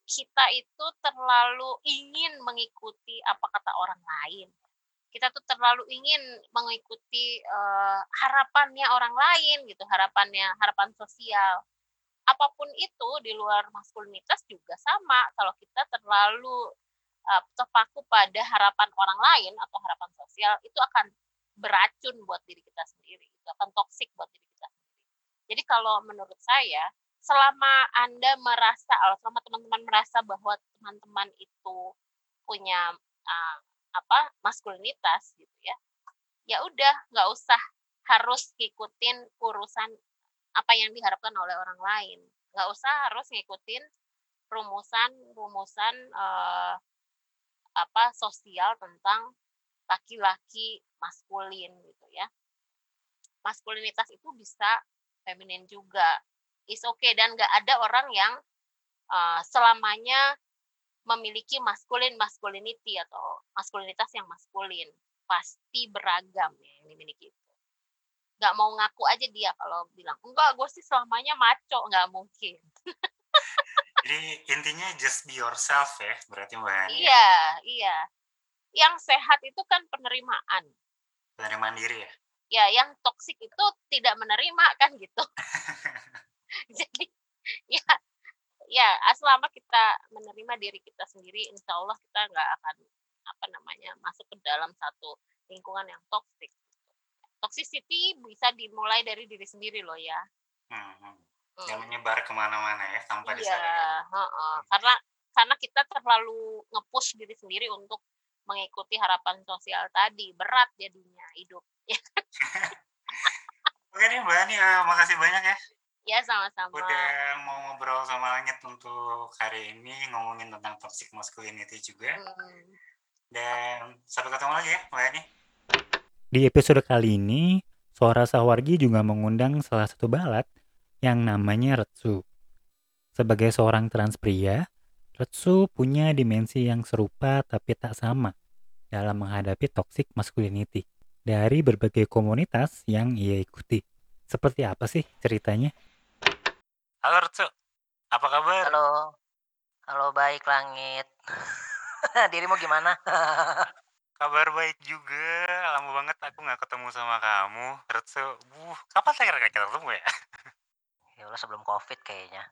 kita itu terlalu ingin mengikuti apa kata orang lain kita tuh terlalu ingin mengikuti eh, harapannya orang lain gitu harapannya harapan sosial apa pun itu di luar maskulinitas juga sama. Kalau kita terlalu eh, terpaku pada harapan orang lain atau harapan sosial itu akan beracun buat diri kita sendiri itu akan toksik buat diri kita sendiri. Jadi kalau menurut saya selama anda merasa atau selama teman-teman merasa bahwa teman-teman itu punya uh, apa maskulinitas gitu ya ya udah nggak usah harus ngikutin urusan apa yang diharapkan oleh orang lain. Nggak usah harus ngikutin rumusan rumusan uh, apa sosial tentang laki-laki maskulin gitu ya. Maskulinitas itu bisa feminin juga. Is okay. Dan nggak ada orang yang uh, selamanya memiliki maskulin masculinity atau maskulinitas yang maskulin. Pasti beragam ya yang dimiliki nggak mau ngaku aja dia kalau bilang enggak gue sih selamanya maco nggak mungkin. Jadi intinya just be yourself ya, berarti Mbak ya. iya iya. Yang sehat itu kan penerimaan. Penerimaan diri ya. ya yang toksik itu tidak menerima kan gitu. Jadi ya ya selama kita menerima diri kita sendiri insya Allah kita nggak akan apa namanya masuk ke dalam satu lingkungan yang toksik toxicity bisa dimulai dari diri sendiri loh ya Hmm, hmm. Hmm. Yang menyebar ke mana-mana ya, tanpa iya disadari. heeh. karena karena kita terlalu ngepush diri sendiri untuk mengikuti harapan sosial tadi berat jadinya hidup ya Oke nih Mbak Ani, eh, makasih banyak ya. ya sama-sama Udah mau ngobrol sama Langit untuk hari ini, ngomongin tentang toxic masculinity juga. Hmm. Dan sampai ketemu lagi ya Mbak Ani. Di episode kali ini, Suara Sawargi juga mengundang salah satu balat yang namanya Retsu. Sebagai seorang trans pria, Retsu punya dimensi yang serupa tapi tak sama dalam menghadapi toxic masculinity dari berbagai komunitas yang ia ikuti. Seperti apa sih ceritanya? Halo Rutsu, apa kabar? Halo, halo baik langit. Dirimu gimana? Kabar baik juga. Lama banget aku nggak ketemu sama kamu. Rutsu, buh, kapan terakhir kita ketemu ya? ya Allah sebelum covid kayaknya.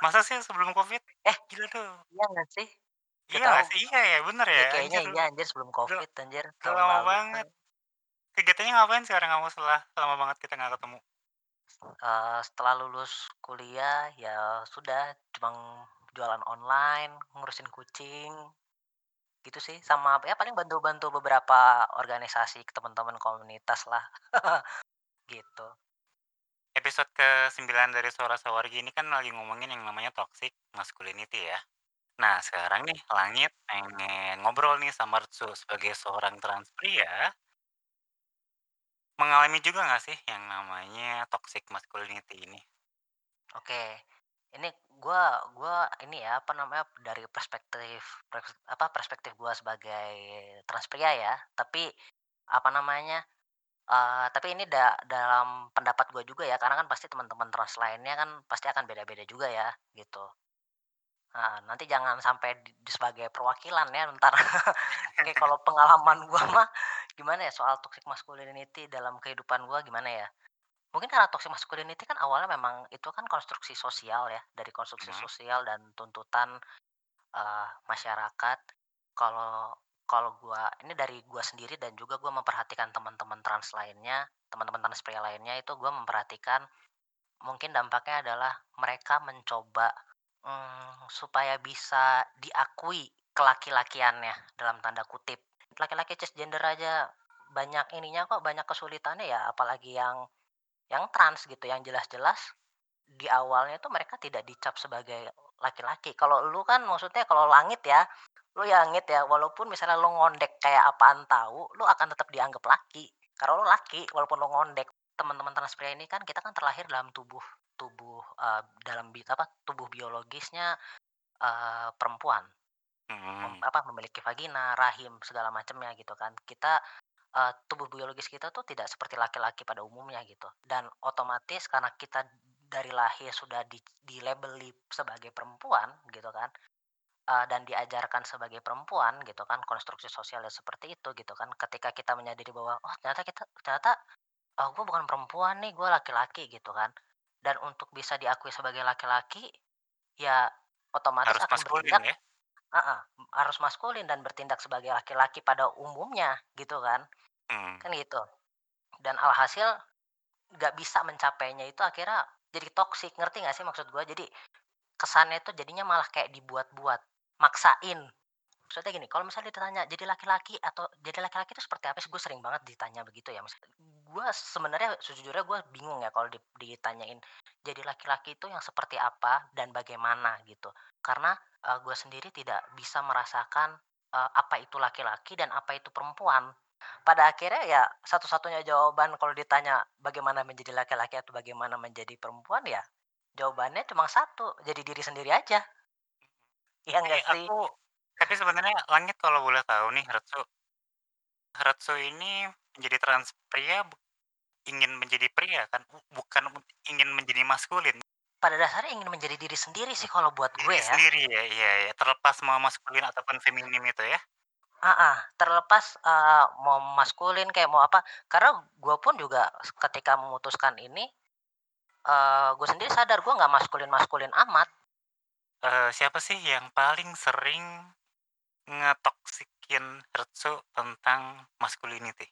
Masa sih sebelum covid? Eh. gila tuh. Iya nggak sih? Iya tahu. nggak sih? Iya ya, bener ya. Ya, kayaknya Anjir, iya anjir sebelum covid anjir. udah tahun lama lalu. banget. Kegiatannya ngapain sekarang kamu setelah lama banget kita nggak ketemu? Eh, setelah lulus kuliah ya sudah cuma jualan online, ngurusin kucing. Gitu sih sama ya paling bantu-bantu beberapa organisasi teman-teman komunitas lah. gitu. Episode ke-9 dari Suara Sawargi ini kan lagi ngomongin yang namanya toxic masculinity ya. Nah, sekarang nih Langit pengen ngobrol nih sama Rutsu sebagai seorang trans pria. Mengalami juga nggak sih yang namanya toxic masculinity ini? Oke. Ini gua gua ini ya apa namanya dari perspektif pers- apa perspektif gua sebagai trans pria ya. Tapi apa namanya? eh tapi ini da- dalam pendapat gue juga ya karena kan pasti teman-teman trans lainnya kan pasti akan beda-beda juga ya gitu. Nah, nanti jangan sampai di, di sebagai perwakilan ya ntar. Oke, kalau pengalaman gua mah gimana ya soal toxic masculinity dalam kehidupan gua gimana ya? Mungkin karena toxic masculinity kan awalnya memang itu kan konstruksi sosial ya, dari konstruksi Mhm. sosial dan tuntutan eh, masyarakat. Kalau kalau gua ini dari gua sendiri dan juga gua memperhatikan teman-teman trans lainnya, teman-teman trans pria lainnya itu gua memperhatikan mungkin dampaknya adalah mereka mencoba, mmm, supaya bisa diakui kelaki-lakiannya dalam tanda kutip. Laki-laki cisgender aja banyak ininya kok, banyak kesulitannya ya apalagi yang yang trans gitu, yang jelas-jelas di awalnya tuh mereka tidak dicap sebagai laki-laki. Kalau lu kan maksudnya kalau langit ya, lu ya langit ya, walaupun misalnya lu ngondek kayak apaan tahu, lu akan tetap dianggap laki. Karena lu laki walaupun lu ngondek. Teman-teman trans pria ini kan kita kan terlahir dalam tubuh tubuh, eee, dalam bi apa, tubuh biologisnya, eee, perempuan. Mem Mhm. apa, memiliki vagina, rahim, segala macamnya gitu kan. Kita, eee, tubuh biologis kita tuh tidak seperti laki-laki pada umumnya gitu. Dan otomatis karena kita dari lahir sudah di dilabeli sebagai perempuan gitu kan, eee, dan diajarkan sebagai perempuan gitu kan, konstruksi sosialnya seperti itu gitu kan. Ketika kita menyadari bahwa, "Oh ternyata kita ternyata, eee, gue bukan perempuan nih, gue laki-laki," gitu kan. Dan untuk bisa diakui sebagai laki-laki, ya otomatis Harus akan maskulin bertindak ya? heeh, harus maskulin dan bertindak sebagai laki-laki pada umumnya gitu kan. Mhm. Kan gitu. Dan alhasil nggak bisa mencapainya itu akhirnya jadi toksik, ngerti nggak sih maksud gua? Jadi kesannya itu jadinya malah kayak dibuat-buat, maksain. Maksudnya gini, kalau misalnya ditanya jadi laki-laki atau jadi laki-laki itu seperti apa sih? Gue sering banget ditanya begitu ya, Mas. Gue sebenarnya sejujurnya gue bingung ya kalau di ditanyain jadi laki-laki itu yang seperti apa dan bagaimana gitu. Karena, eee, gue sendiri tidak bisa merasakan, eee, apa itu laki-laki dan apa itu perempuan. Pada akhirnya ya satu-satunya jawaban kalau ditanya bagaimana menjadi laki-laki atau bagaimana menjadi perempuan ya, jawabannya cuma satu, jadi diri sendiri aja. Iya Tapi nggak sih? aku tapi sebenarnya Langit kalau boleh tahu nih Retsu Retsu ini menjadi trans pria ingin menjadi pria kan? Bu bukan ingin menjadi maskulin. Pada dasarnya ingin menjadi diri sendiri sih kalau buat gue Diri ya. sendiri ya, iya iya, terlepas mau maskulin ataupun feminim itu ya? Heeh, terlepas, eee, mau maskulin kayak mau apa, karena gue pun juga ketika memutuskan ini, eee, gue sendiri sadar gue nggak maskulin-maskulin amat. Eee, siapa sih yang paling sering ngetoksikin Retsu tentang masculinity?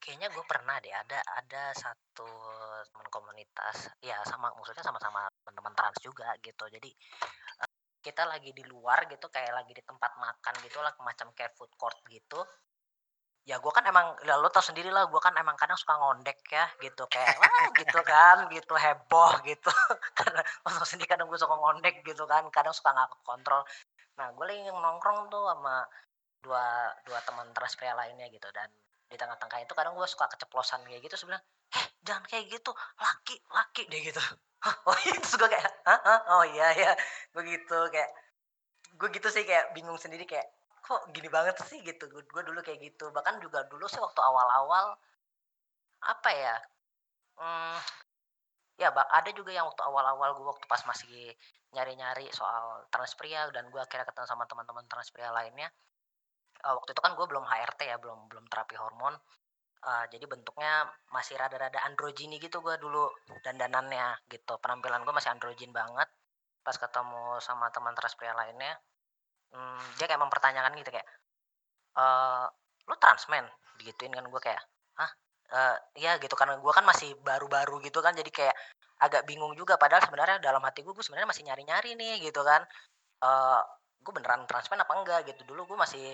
Kayaknya gue pernah deh ada ada satu teman komunitas, ya sama maksudnya sama-sama teman-teman trans juga gitu. Jadi, kita lagi di luar gitu, kayak lagi di tempat makan gitulah, macam kayak food court gitu. Ya gue kan emang ya lu tahu sendirilah gue kan emang kadang suka ngondek ya gitu, kayak, "Wah!" gitu kan, gitu, heboh gitu. Karena lu tahu sendiri kadang gue suka ngondek gitu kan, kadang suka nggak kekontrol. Nah, gue lagi nongkrong tuh sama dua dua teman trans pria lainnya gitu dan di tengah-tengah itu kadang gue suka keceplosan kayak gitu, bilang, "Eh, jangan kayak gitu, laki laki," dia gitu. "Hah? Oh iya?" Terus gue kayak, "Hah hah? Oh iya ya." Begitu, kayak gue gitu sih kayak bingung sendiri kayak, "Kok gini banget sih?" Gitu. Gue dulu kayak gitu. Bahkan juga dulu sih waktu awal-awal, apa ya, mmm, ya ada juga yang waktu awal-awal gue waktu pas masih nyari-nyari soal trans pria dan gue akhirnya ketemu sama teman-teman trans pria lainnya. Eee, waktu itu kan gue belum HRT ya, belum belum terapi hormon, eee, jadi bentuknya masih rada-rada androgini gitu gue dulu dandanannya gitu, penampilan gue masih androgyn banget. Pas ketemu sama teman trans pria lainnya, mmm, dia kayak mempertanyakan gitu kayak, eee, "Lu trans man?" Digituin kan gue kayak, "Hah?" Eee, iya gitu, karena gue kan masih baru-baru gitu kan, jadi kayak agak bingung juga padahal sebenarnya dalam hati gue, gue sebenarnya masih nyari-nyari nih gitu kan, eee, gue beneran trans man apa enggak gitu. Dulu gue masih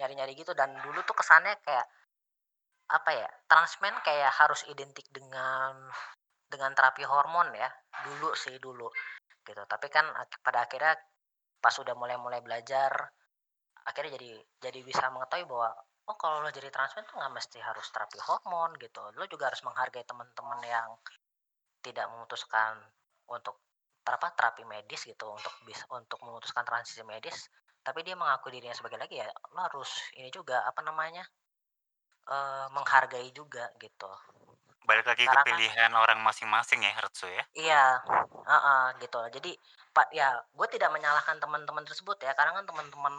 nyari-nyari gitu dan dulu tuh kesannya kayak, apa ya, trans man kayak harus identik dengan dengan terapi hormon ya, dulu sih, dulu, gitu. Tapi kan pada akhirnya pas udah mulai-mulai belajar, akhirnya jadi jadi bisa mengetahui bahwa, oh kalau lo jadi trans man tuh nggak mesti harus terapi hormon gitu, lo juga harus menghargai teman-teman yang tidak memutuskan untuk apa, terapi medis gitu, untuk bis untuk memutuskan transisi medis, tapi dia mengaku dirinya sebagai laki, ya lo harus ini juga, apa namanya, eee, menghargai juga gitu. Balik lagi ke Karena kan pilihan orang masing-masing ya, Retsu ya? Iya, heeh, gitu. Jadi pa ya gue tidak menyalahkan teman-teman tersebut ya, karena kan teman-teman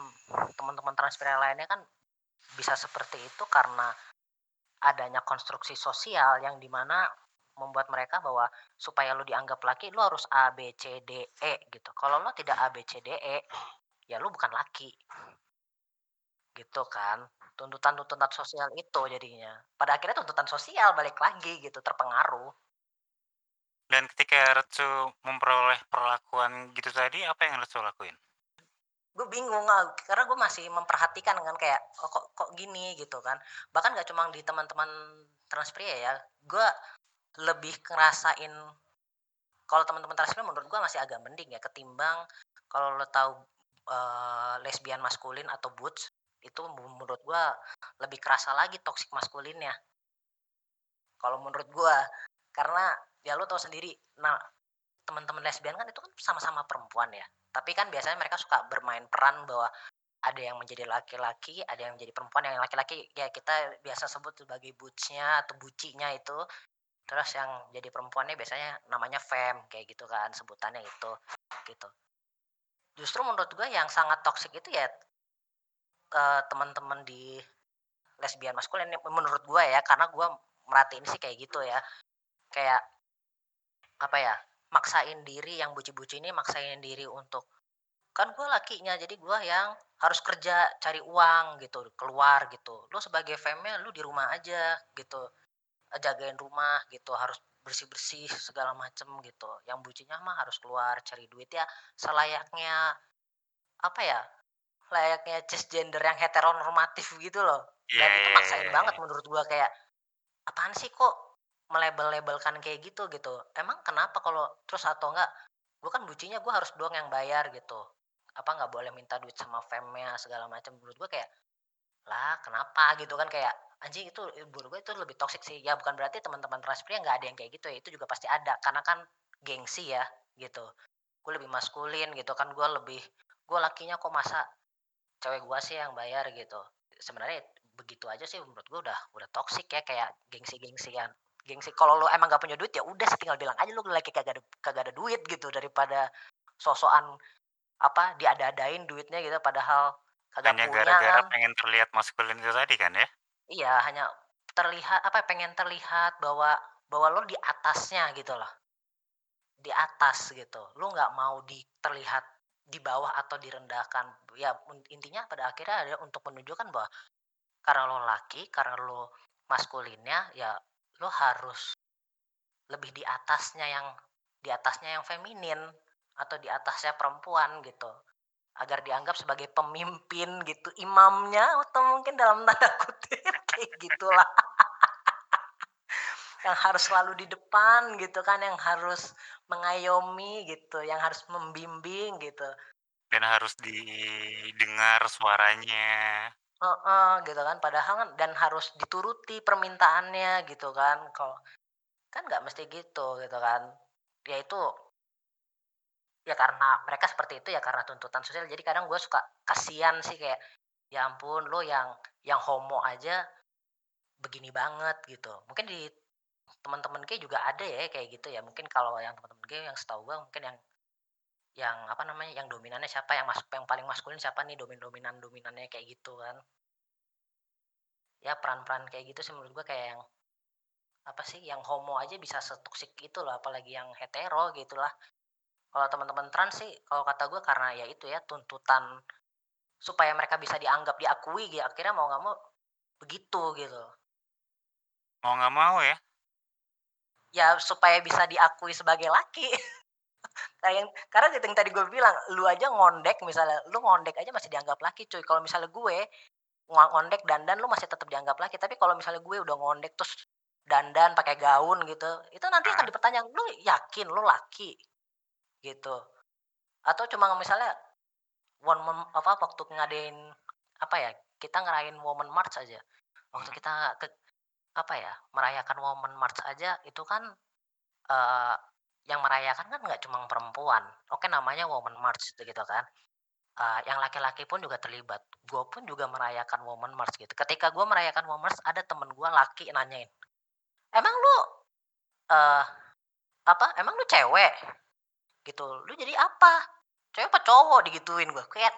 teman-teman trans pria lainnya kan bisa seperti itu karena adanya konstruksi sosial yang di mana membuat mereka bahwa supaya lo dianggap laki, lo harus A, B, C, D, E gitu. Kalau lo tidak A, B, C, D, E, ya lo bukan laki. gitu kan. Tuntutan-tuntutan sosial itu jadinya. Pada akhirnya tuntutan sosial balik lagi gitu, terpengaruh. Dan ketika Retsu memperoleh perlakuan gitu tadi, apa yang Retsu lakuin? Gue bingung, ah, karena gue masih memperhatikan kan kayak, "Oh kok kok gini?" Gitu kan. Bahkan gak cuma di teman-teman transpria ya, gue lebih ngerasain kalau teman-teman transpria menurut gue masih agak mending ya ketimbang kalau lo tahu, eee, lesbian maskulin atau butch, itu menurut gue lebih kerasa lagi toxic maskulinnya. Kalau menurut gue, karena ya lo tahu sendiri, nah teman-teman lesbian kan itu kan sama-sama perempuan ya, tapi kan biasanya mereka suka bermain peran bahwa ada yang menjadi laki-laki, ada yang menjadi perempuan, yang laki-laki ya kita biasa sebut sebagai butch-nya atau bucinya itu, terus yang jadi perempuannya biasanya namanya femme, kayak gitu kan sebutannya itu, gitu. Justru menurut gue yang sangat toxic itu ya, teman-teman di lesbian maskulin menurut gue ya, karena gue merhatiin sih kayak gitu ya. Kayak apa ya, maksain diri yang buci-buci ini maksain diri untuk, "Kan gue lakinya, jadi gue yang harus kerja, cari uang," gitu, keluar gitu. "Lu sebagai femme-nya lu di rumah aja," gitu, "jagain rumah," gitu, "harus bersih-bersih segala macem," gitu. Yang bucinya mah harus keluar cari duit ya selayaknya apa ya, layaknya cisgender yang heteronormatif gitu loh. Iya Dan itu iya maksain iya banget iya. menurut gue kayak, "Apaan sih kok melabel-labelkan kayak gitu?" Gitu. "Emang kenapa kalau" terus atau enggak, "Gue kan bucinya gue harus doang yang bayar," gitu. Apa nggak boleh minta duit sama femme-nya segala macam. Menurut gue kayak, lah kenapa gitu kan, kayak anjing itu menurut gue itu lebih toxic sih. Ya bukan berarti teman-teman transpria nggak ada yang kayak gitu ya, itu juga pasti ada, karena kan gengsi ya, gitu. Gue lebih maskulin gitu kan, gue lebih, "Gue lakinya kok masa cewek gue sih yang bayar?" Gitu. Sebenarnya begitu aja sih menurut gue udah udah toxic ya, kayak gengsi-gengsian. Gengsi kalau lu emang nggak punya duit ya udah sih tinggal bilang aja lu laki kagak ada kagak ada duit gitu, daripada sok-sokan apa, diada-adain duitnya gitu padahal kagak Hanya punya gara-gara kan. pengen terlihat maskulin itu tadi kan ya? Iya, hanya terlihat apa, pengen terlihat bahwa bahwa lo di atasnya gitu loh. Di atas gitu. Lu nggak mau di terlihat di bawah atau direndahkan. Ya intinya pada akhirnya adalah untuk menunjukkan bahwa karena lo laki, karena lo maskulinnya, ya lo harus lebih di atasnya yang di atasnya yang feminin atau di atasnya perempuan gitu. Agar dianggap sebagai pemimpin gitu, imamnya atau mungkin dalam tanda kutip kayak gitulah. Yang harus selalu di depan gitu kan, yang harus mengayomi gitu, yang harus membimbing gitu. Dan harus didengar suaranya. Heeh, gitu kan. Padahal kan dan harus dituruti permintaannya gitu kan. Kalau kan nggak mesti gitu, gitu kan. Ya itu ya karena mereka seperti itu ya karena tuntutan sosial. Jadi kadang gue suka kasihan sih kayak, ya ampun lo yang yang homo aja begini banget gitu. Mungkin di teman-teman gay juga ada ya kayak gitu ya. Mungkin kalau yang teman-teman gay yang setahu gue mungkin yang yang apa namanya, yang dominannya siapa, yang masuk yang paling maskulin siapa nih domin-dominan-dominannya kayak gitu kan. Ya peran-peran kayak gitu sih menurut gue kayak yang apa sih, yang homo aja bisa setoksik itu loh, apalagi yang hetero gitulah. Kalau teman-teman trans sih kalau kata gue karena ya itu ya tuntutan supaya mereka bisa dianggap, diakui ya akhirnya mau nggak mau begitu gitu. Mau nggak mau ya? Ya supaya bisa diakui sebagai laki. Kayak yang karena yang tadi gue bilang, lu aja ngondek misalnya, lu ngondek aja masih dianggap laki cuy. Kalau misalnya gue ngo ngondek dandan lu masih tetap dianggap laki, tapi kalau misalnya gue udah ngondek terus dandan pakai gaun gitu, itu nanti akan dipertanyakan, "Lu yakin lu laki?" Gitu. Atau cuma misalnya one mom apa, waktu ngadain apa ya, kita ngerayain Women March aja. Waktu Mhm. kita ke apa ya, merayakan Women March aja itu kan, eee, yang merayakan kan nggak cuma perempuan. Oke namanya Women March gitu kan. Eee, yang laki-laki pun juga terlibat. Gue pun juga merayakan Women March gitu. Ketika gue merayakan Women March ada temen gue laki nanyain, "Emang lu, eee, apa, emang lu cewek?" Gitu. "Lu jadi apa? Cewek apa cowok?" Digituin gue. Kayak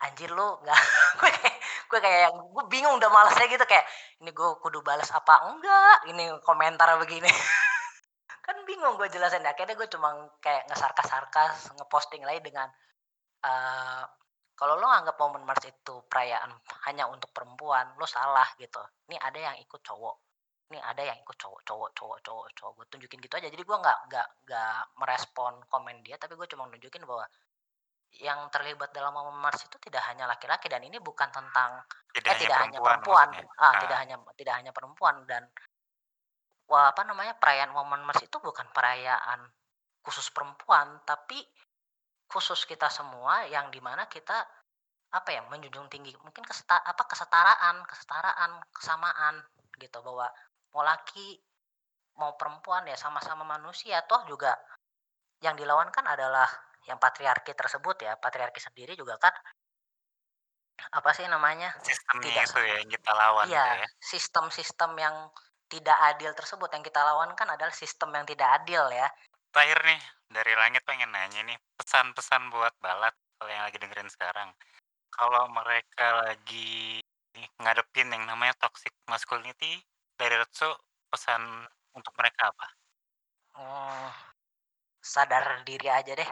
anjir lu nggak gue kayak gue kayak yang gue bingung udah malesnya gitu kayak, ini gue kudu balas apa enggak, ini komentar begini. Kan bingung gue jelasin, akhirnya gue cuma kayak ngesarkas-sarkas, ngeposting lagi dengan, eee, kalau lo anggap momen Mars itu perayaan hanya untuk perempuan lo salah gitu. Ini ada yang ikut cowok. Ini ada yang ikut cowok cowok cowok cowok cowok. Gue tunjukin gitu aja. Jadi gue nggak nggak nggak merespon komen dia tapi gue cuma nunjukin bahwa yang terlibat dalam momen Mars itu tidak hanya laki-laki dan ini bukan tentang Tidak eh tidak hanya perempuan maksudnya. ah Ah. tidak hanya tidak hanya perempuan dan wah apa namanya perayaan momen Mars itu bukan perayaan khusus perempuan tapi khusus kita semua yang di mana kita apa ya menjunjung tinggi mungkin keseta, apa kesetaraan kesetaraan kesamaan gitu bahwa mau laki mau perempuan ya sama-sama manusia toh juga yang dilawan kan adalah yang patriarki tersebut ya patriarki sendiri juga kan apa sih namanya sistemnya Tidak itu ya yang kita lawan Iya, ya. sistem-sistem yang tidak adil tersebut yang kita lawan kan adalah sistem yang tidak adil ya. Terakhir nih dari langit pengen nanya nih pesan-pesan buat balat kalau yang lagi dengerin sekarang. Kalau mereka lagi ngadepin yang namanya toxic masculinity dari Retsu pesan untuk mereka apa? Hmm, sadar diri aja deh,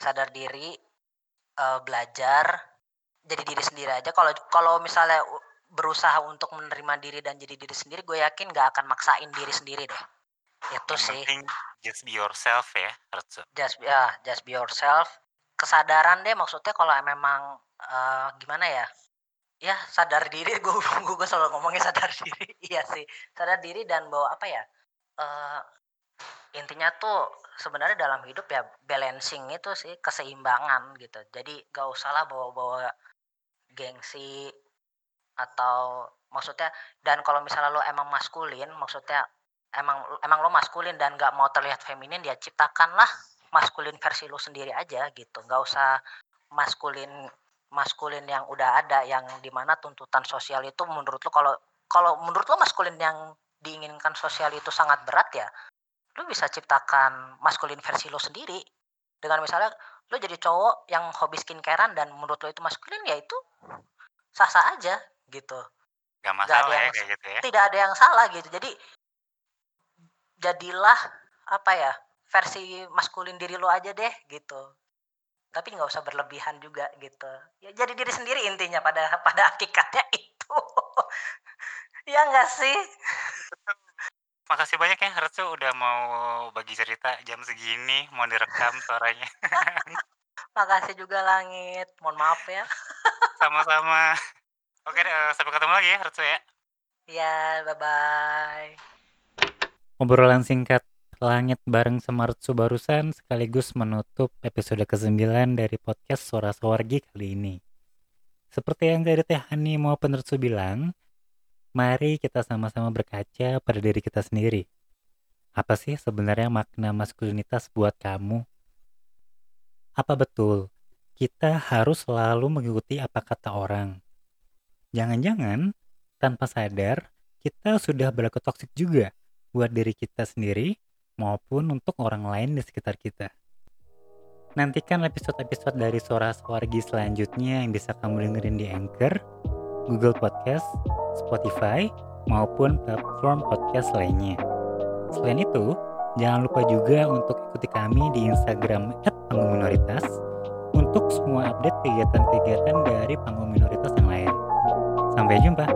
sadar diri, eh, belajar, jadi diri sendiri aja. Kalau kalau misalnya berusaha untuk menerima diri dan jadi diri sendiri, gue yakin gak akan maksain diri sendiri deh. Itu Yang sih, just be yourself ya Retsu. just ya, just be yourself. Kesadaran deh, maksudnya kalau memang eh, gimana ya? Ya sadar diri, gue gue selalu ngomongnya sadar diri. iya sih, sadar diri dan bawa apa ya? eh intinya tuh sebenarnya dalam hidup ya balancing itu sih keseimbangan gitu. Jadi gak usah lah bawa-bawa gengsi atau maksudnya dan kalau misalnya lo emang maskulin, maksudnya emang emang lo maskulin dan gak mau terlihat feminin ya ciptakanlah maskulin versi lo sendiri aja gitu. Gak usah maskulin maskulin yang udah ada yang di mana tuntutan sosial itu menurut lo kalau kalau menurut lo maskulin yang diinginkan sosial itu sangat berat ya lu bisa ciptakan maskulin versi lo sendiri. Dengan misalnya lu jadi cowok yang hobi skincarean dan menurut lo itu maskulin ya itu sah-sah aja gitu. Gak ada masalah ya yang- kayak gitu ya. tidak ada yang salah gitu. Jadi jadilah apa ya versi maskulin diri lo aja deh gitu. Tapi nggak usah berlebihan juga gitu. Ya jadi diri sendiri intinya pada pada hakikatnya itu. Ya nggak sih Makasih banyak ya Retsu udah mau bagi cerita jam segini mau direkam suaranya. makasih juga langit mohon maaf ya Sama-sama. Oke deh, eh, sampai ketemu lagi ya Retsu ya. ya bye bye Obrolan singkat langit bareng Semartsu barusan sekaligus menutup episode ke-9 dari podcast Suara Sawargi kali ini. Seperti yang tadi Teh Hani mau penersu bilang, mari kita sama-sama berkaca pada diri kita sendiri. Apa sih sebenarnya makna maskulinitas buat kamu? Apa betul kita harus selalu mengikuti apa kata orang? Jangan-jangan tanpa sadar kita sudah berlaku toksik juga buat diri kita sendiri maupun untuk orang lain di sekitar kita. Nantikan episode-episode dari Suara Sawargi selanjutnya yang bisa kamu dengerin di Anchor, Google Podcast, Spotify, maupun platform podcast lainnya. Selain itu, jangan lupa juga untuk ikuti kami di Instagram @panggung_minoritas untuk semua update kegiatan-kegiatan dari panggung minoritas yang lain. Sampai jumpa.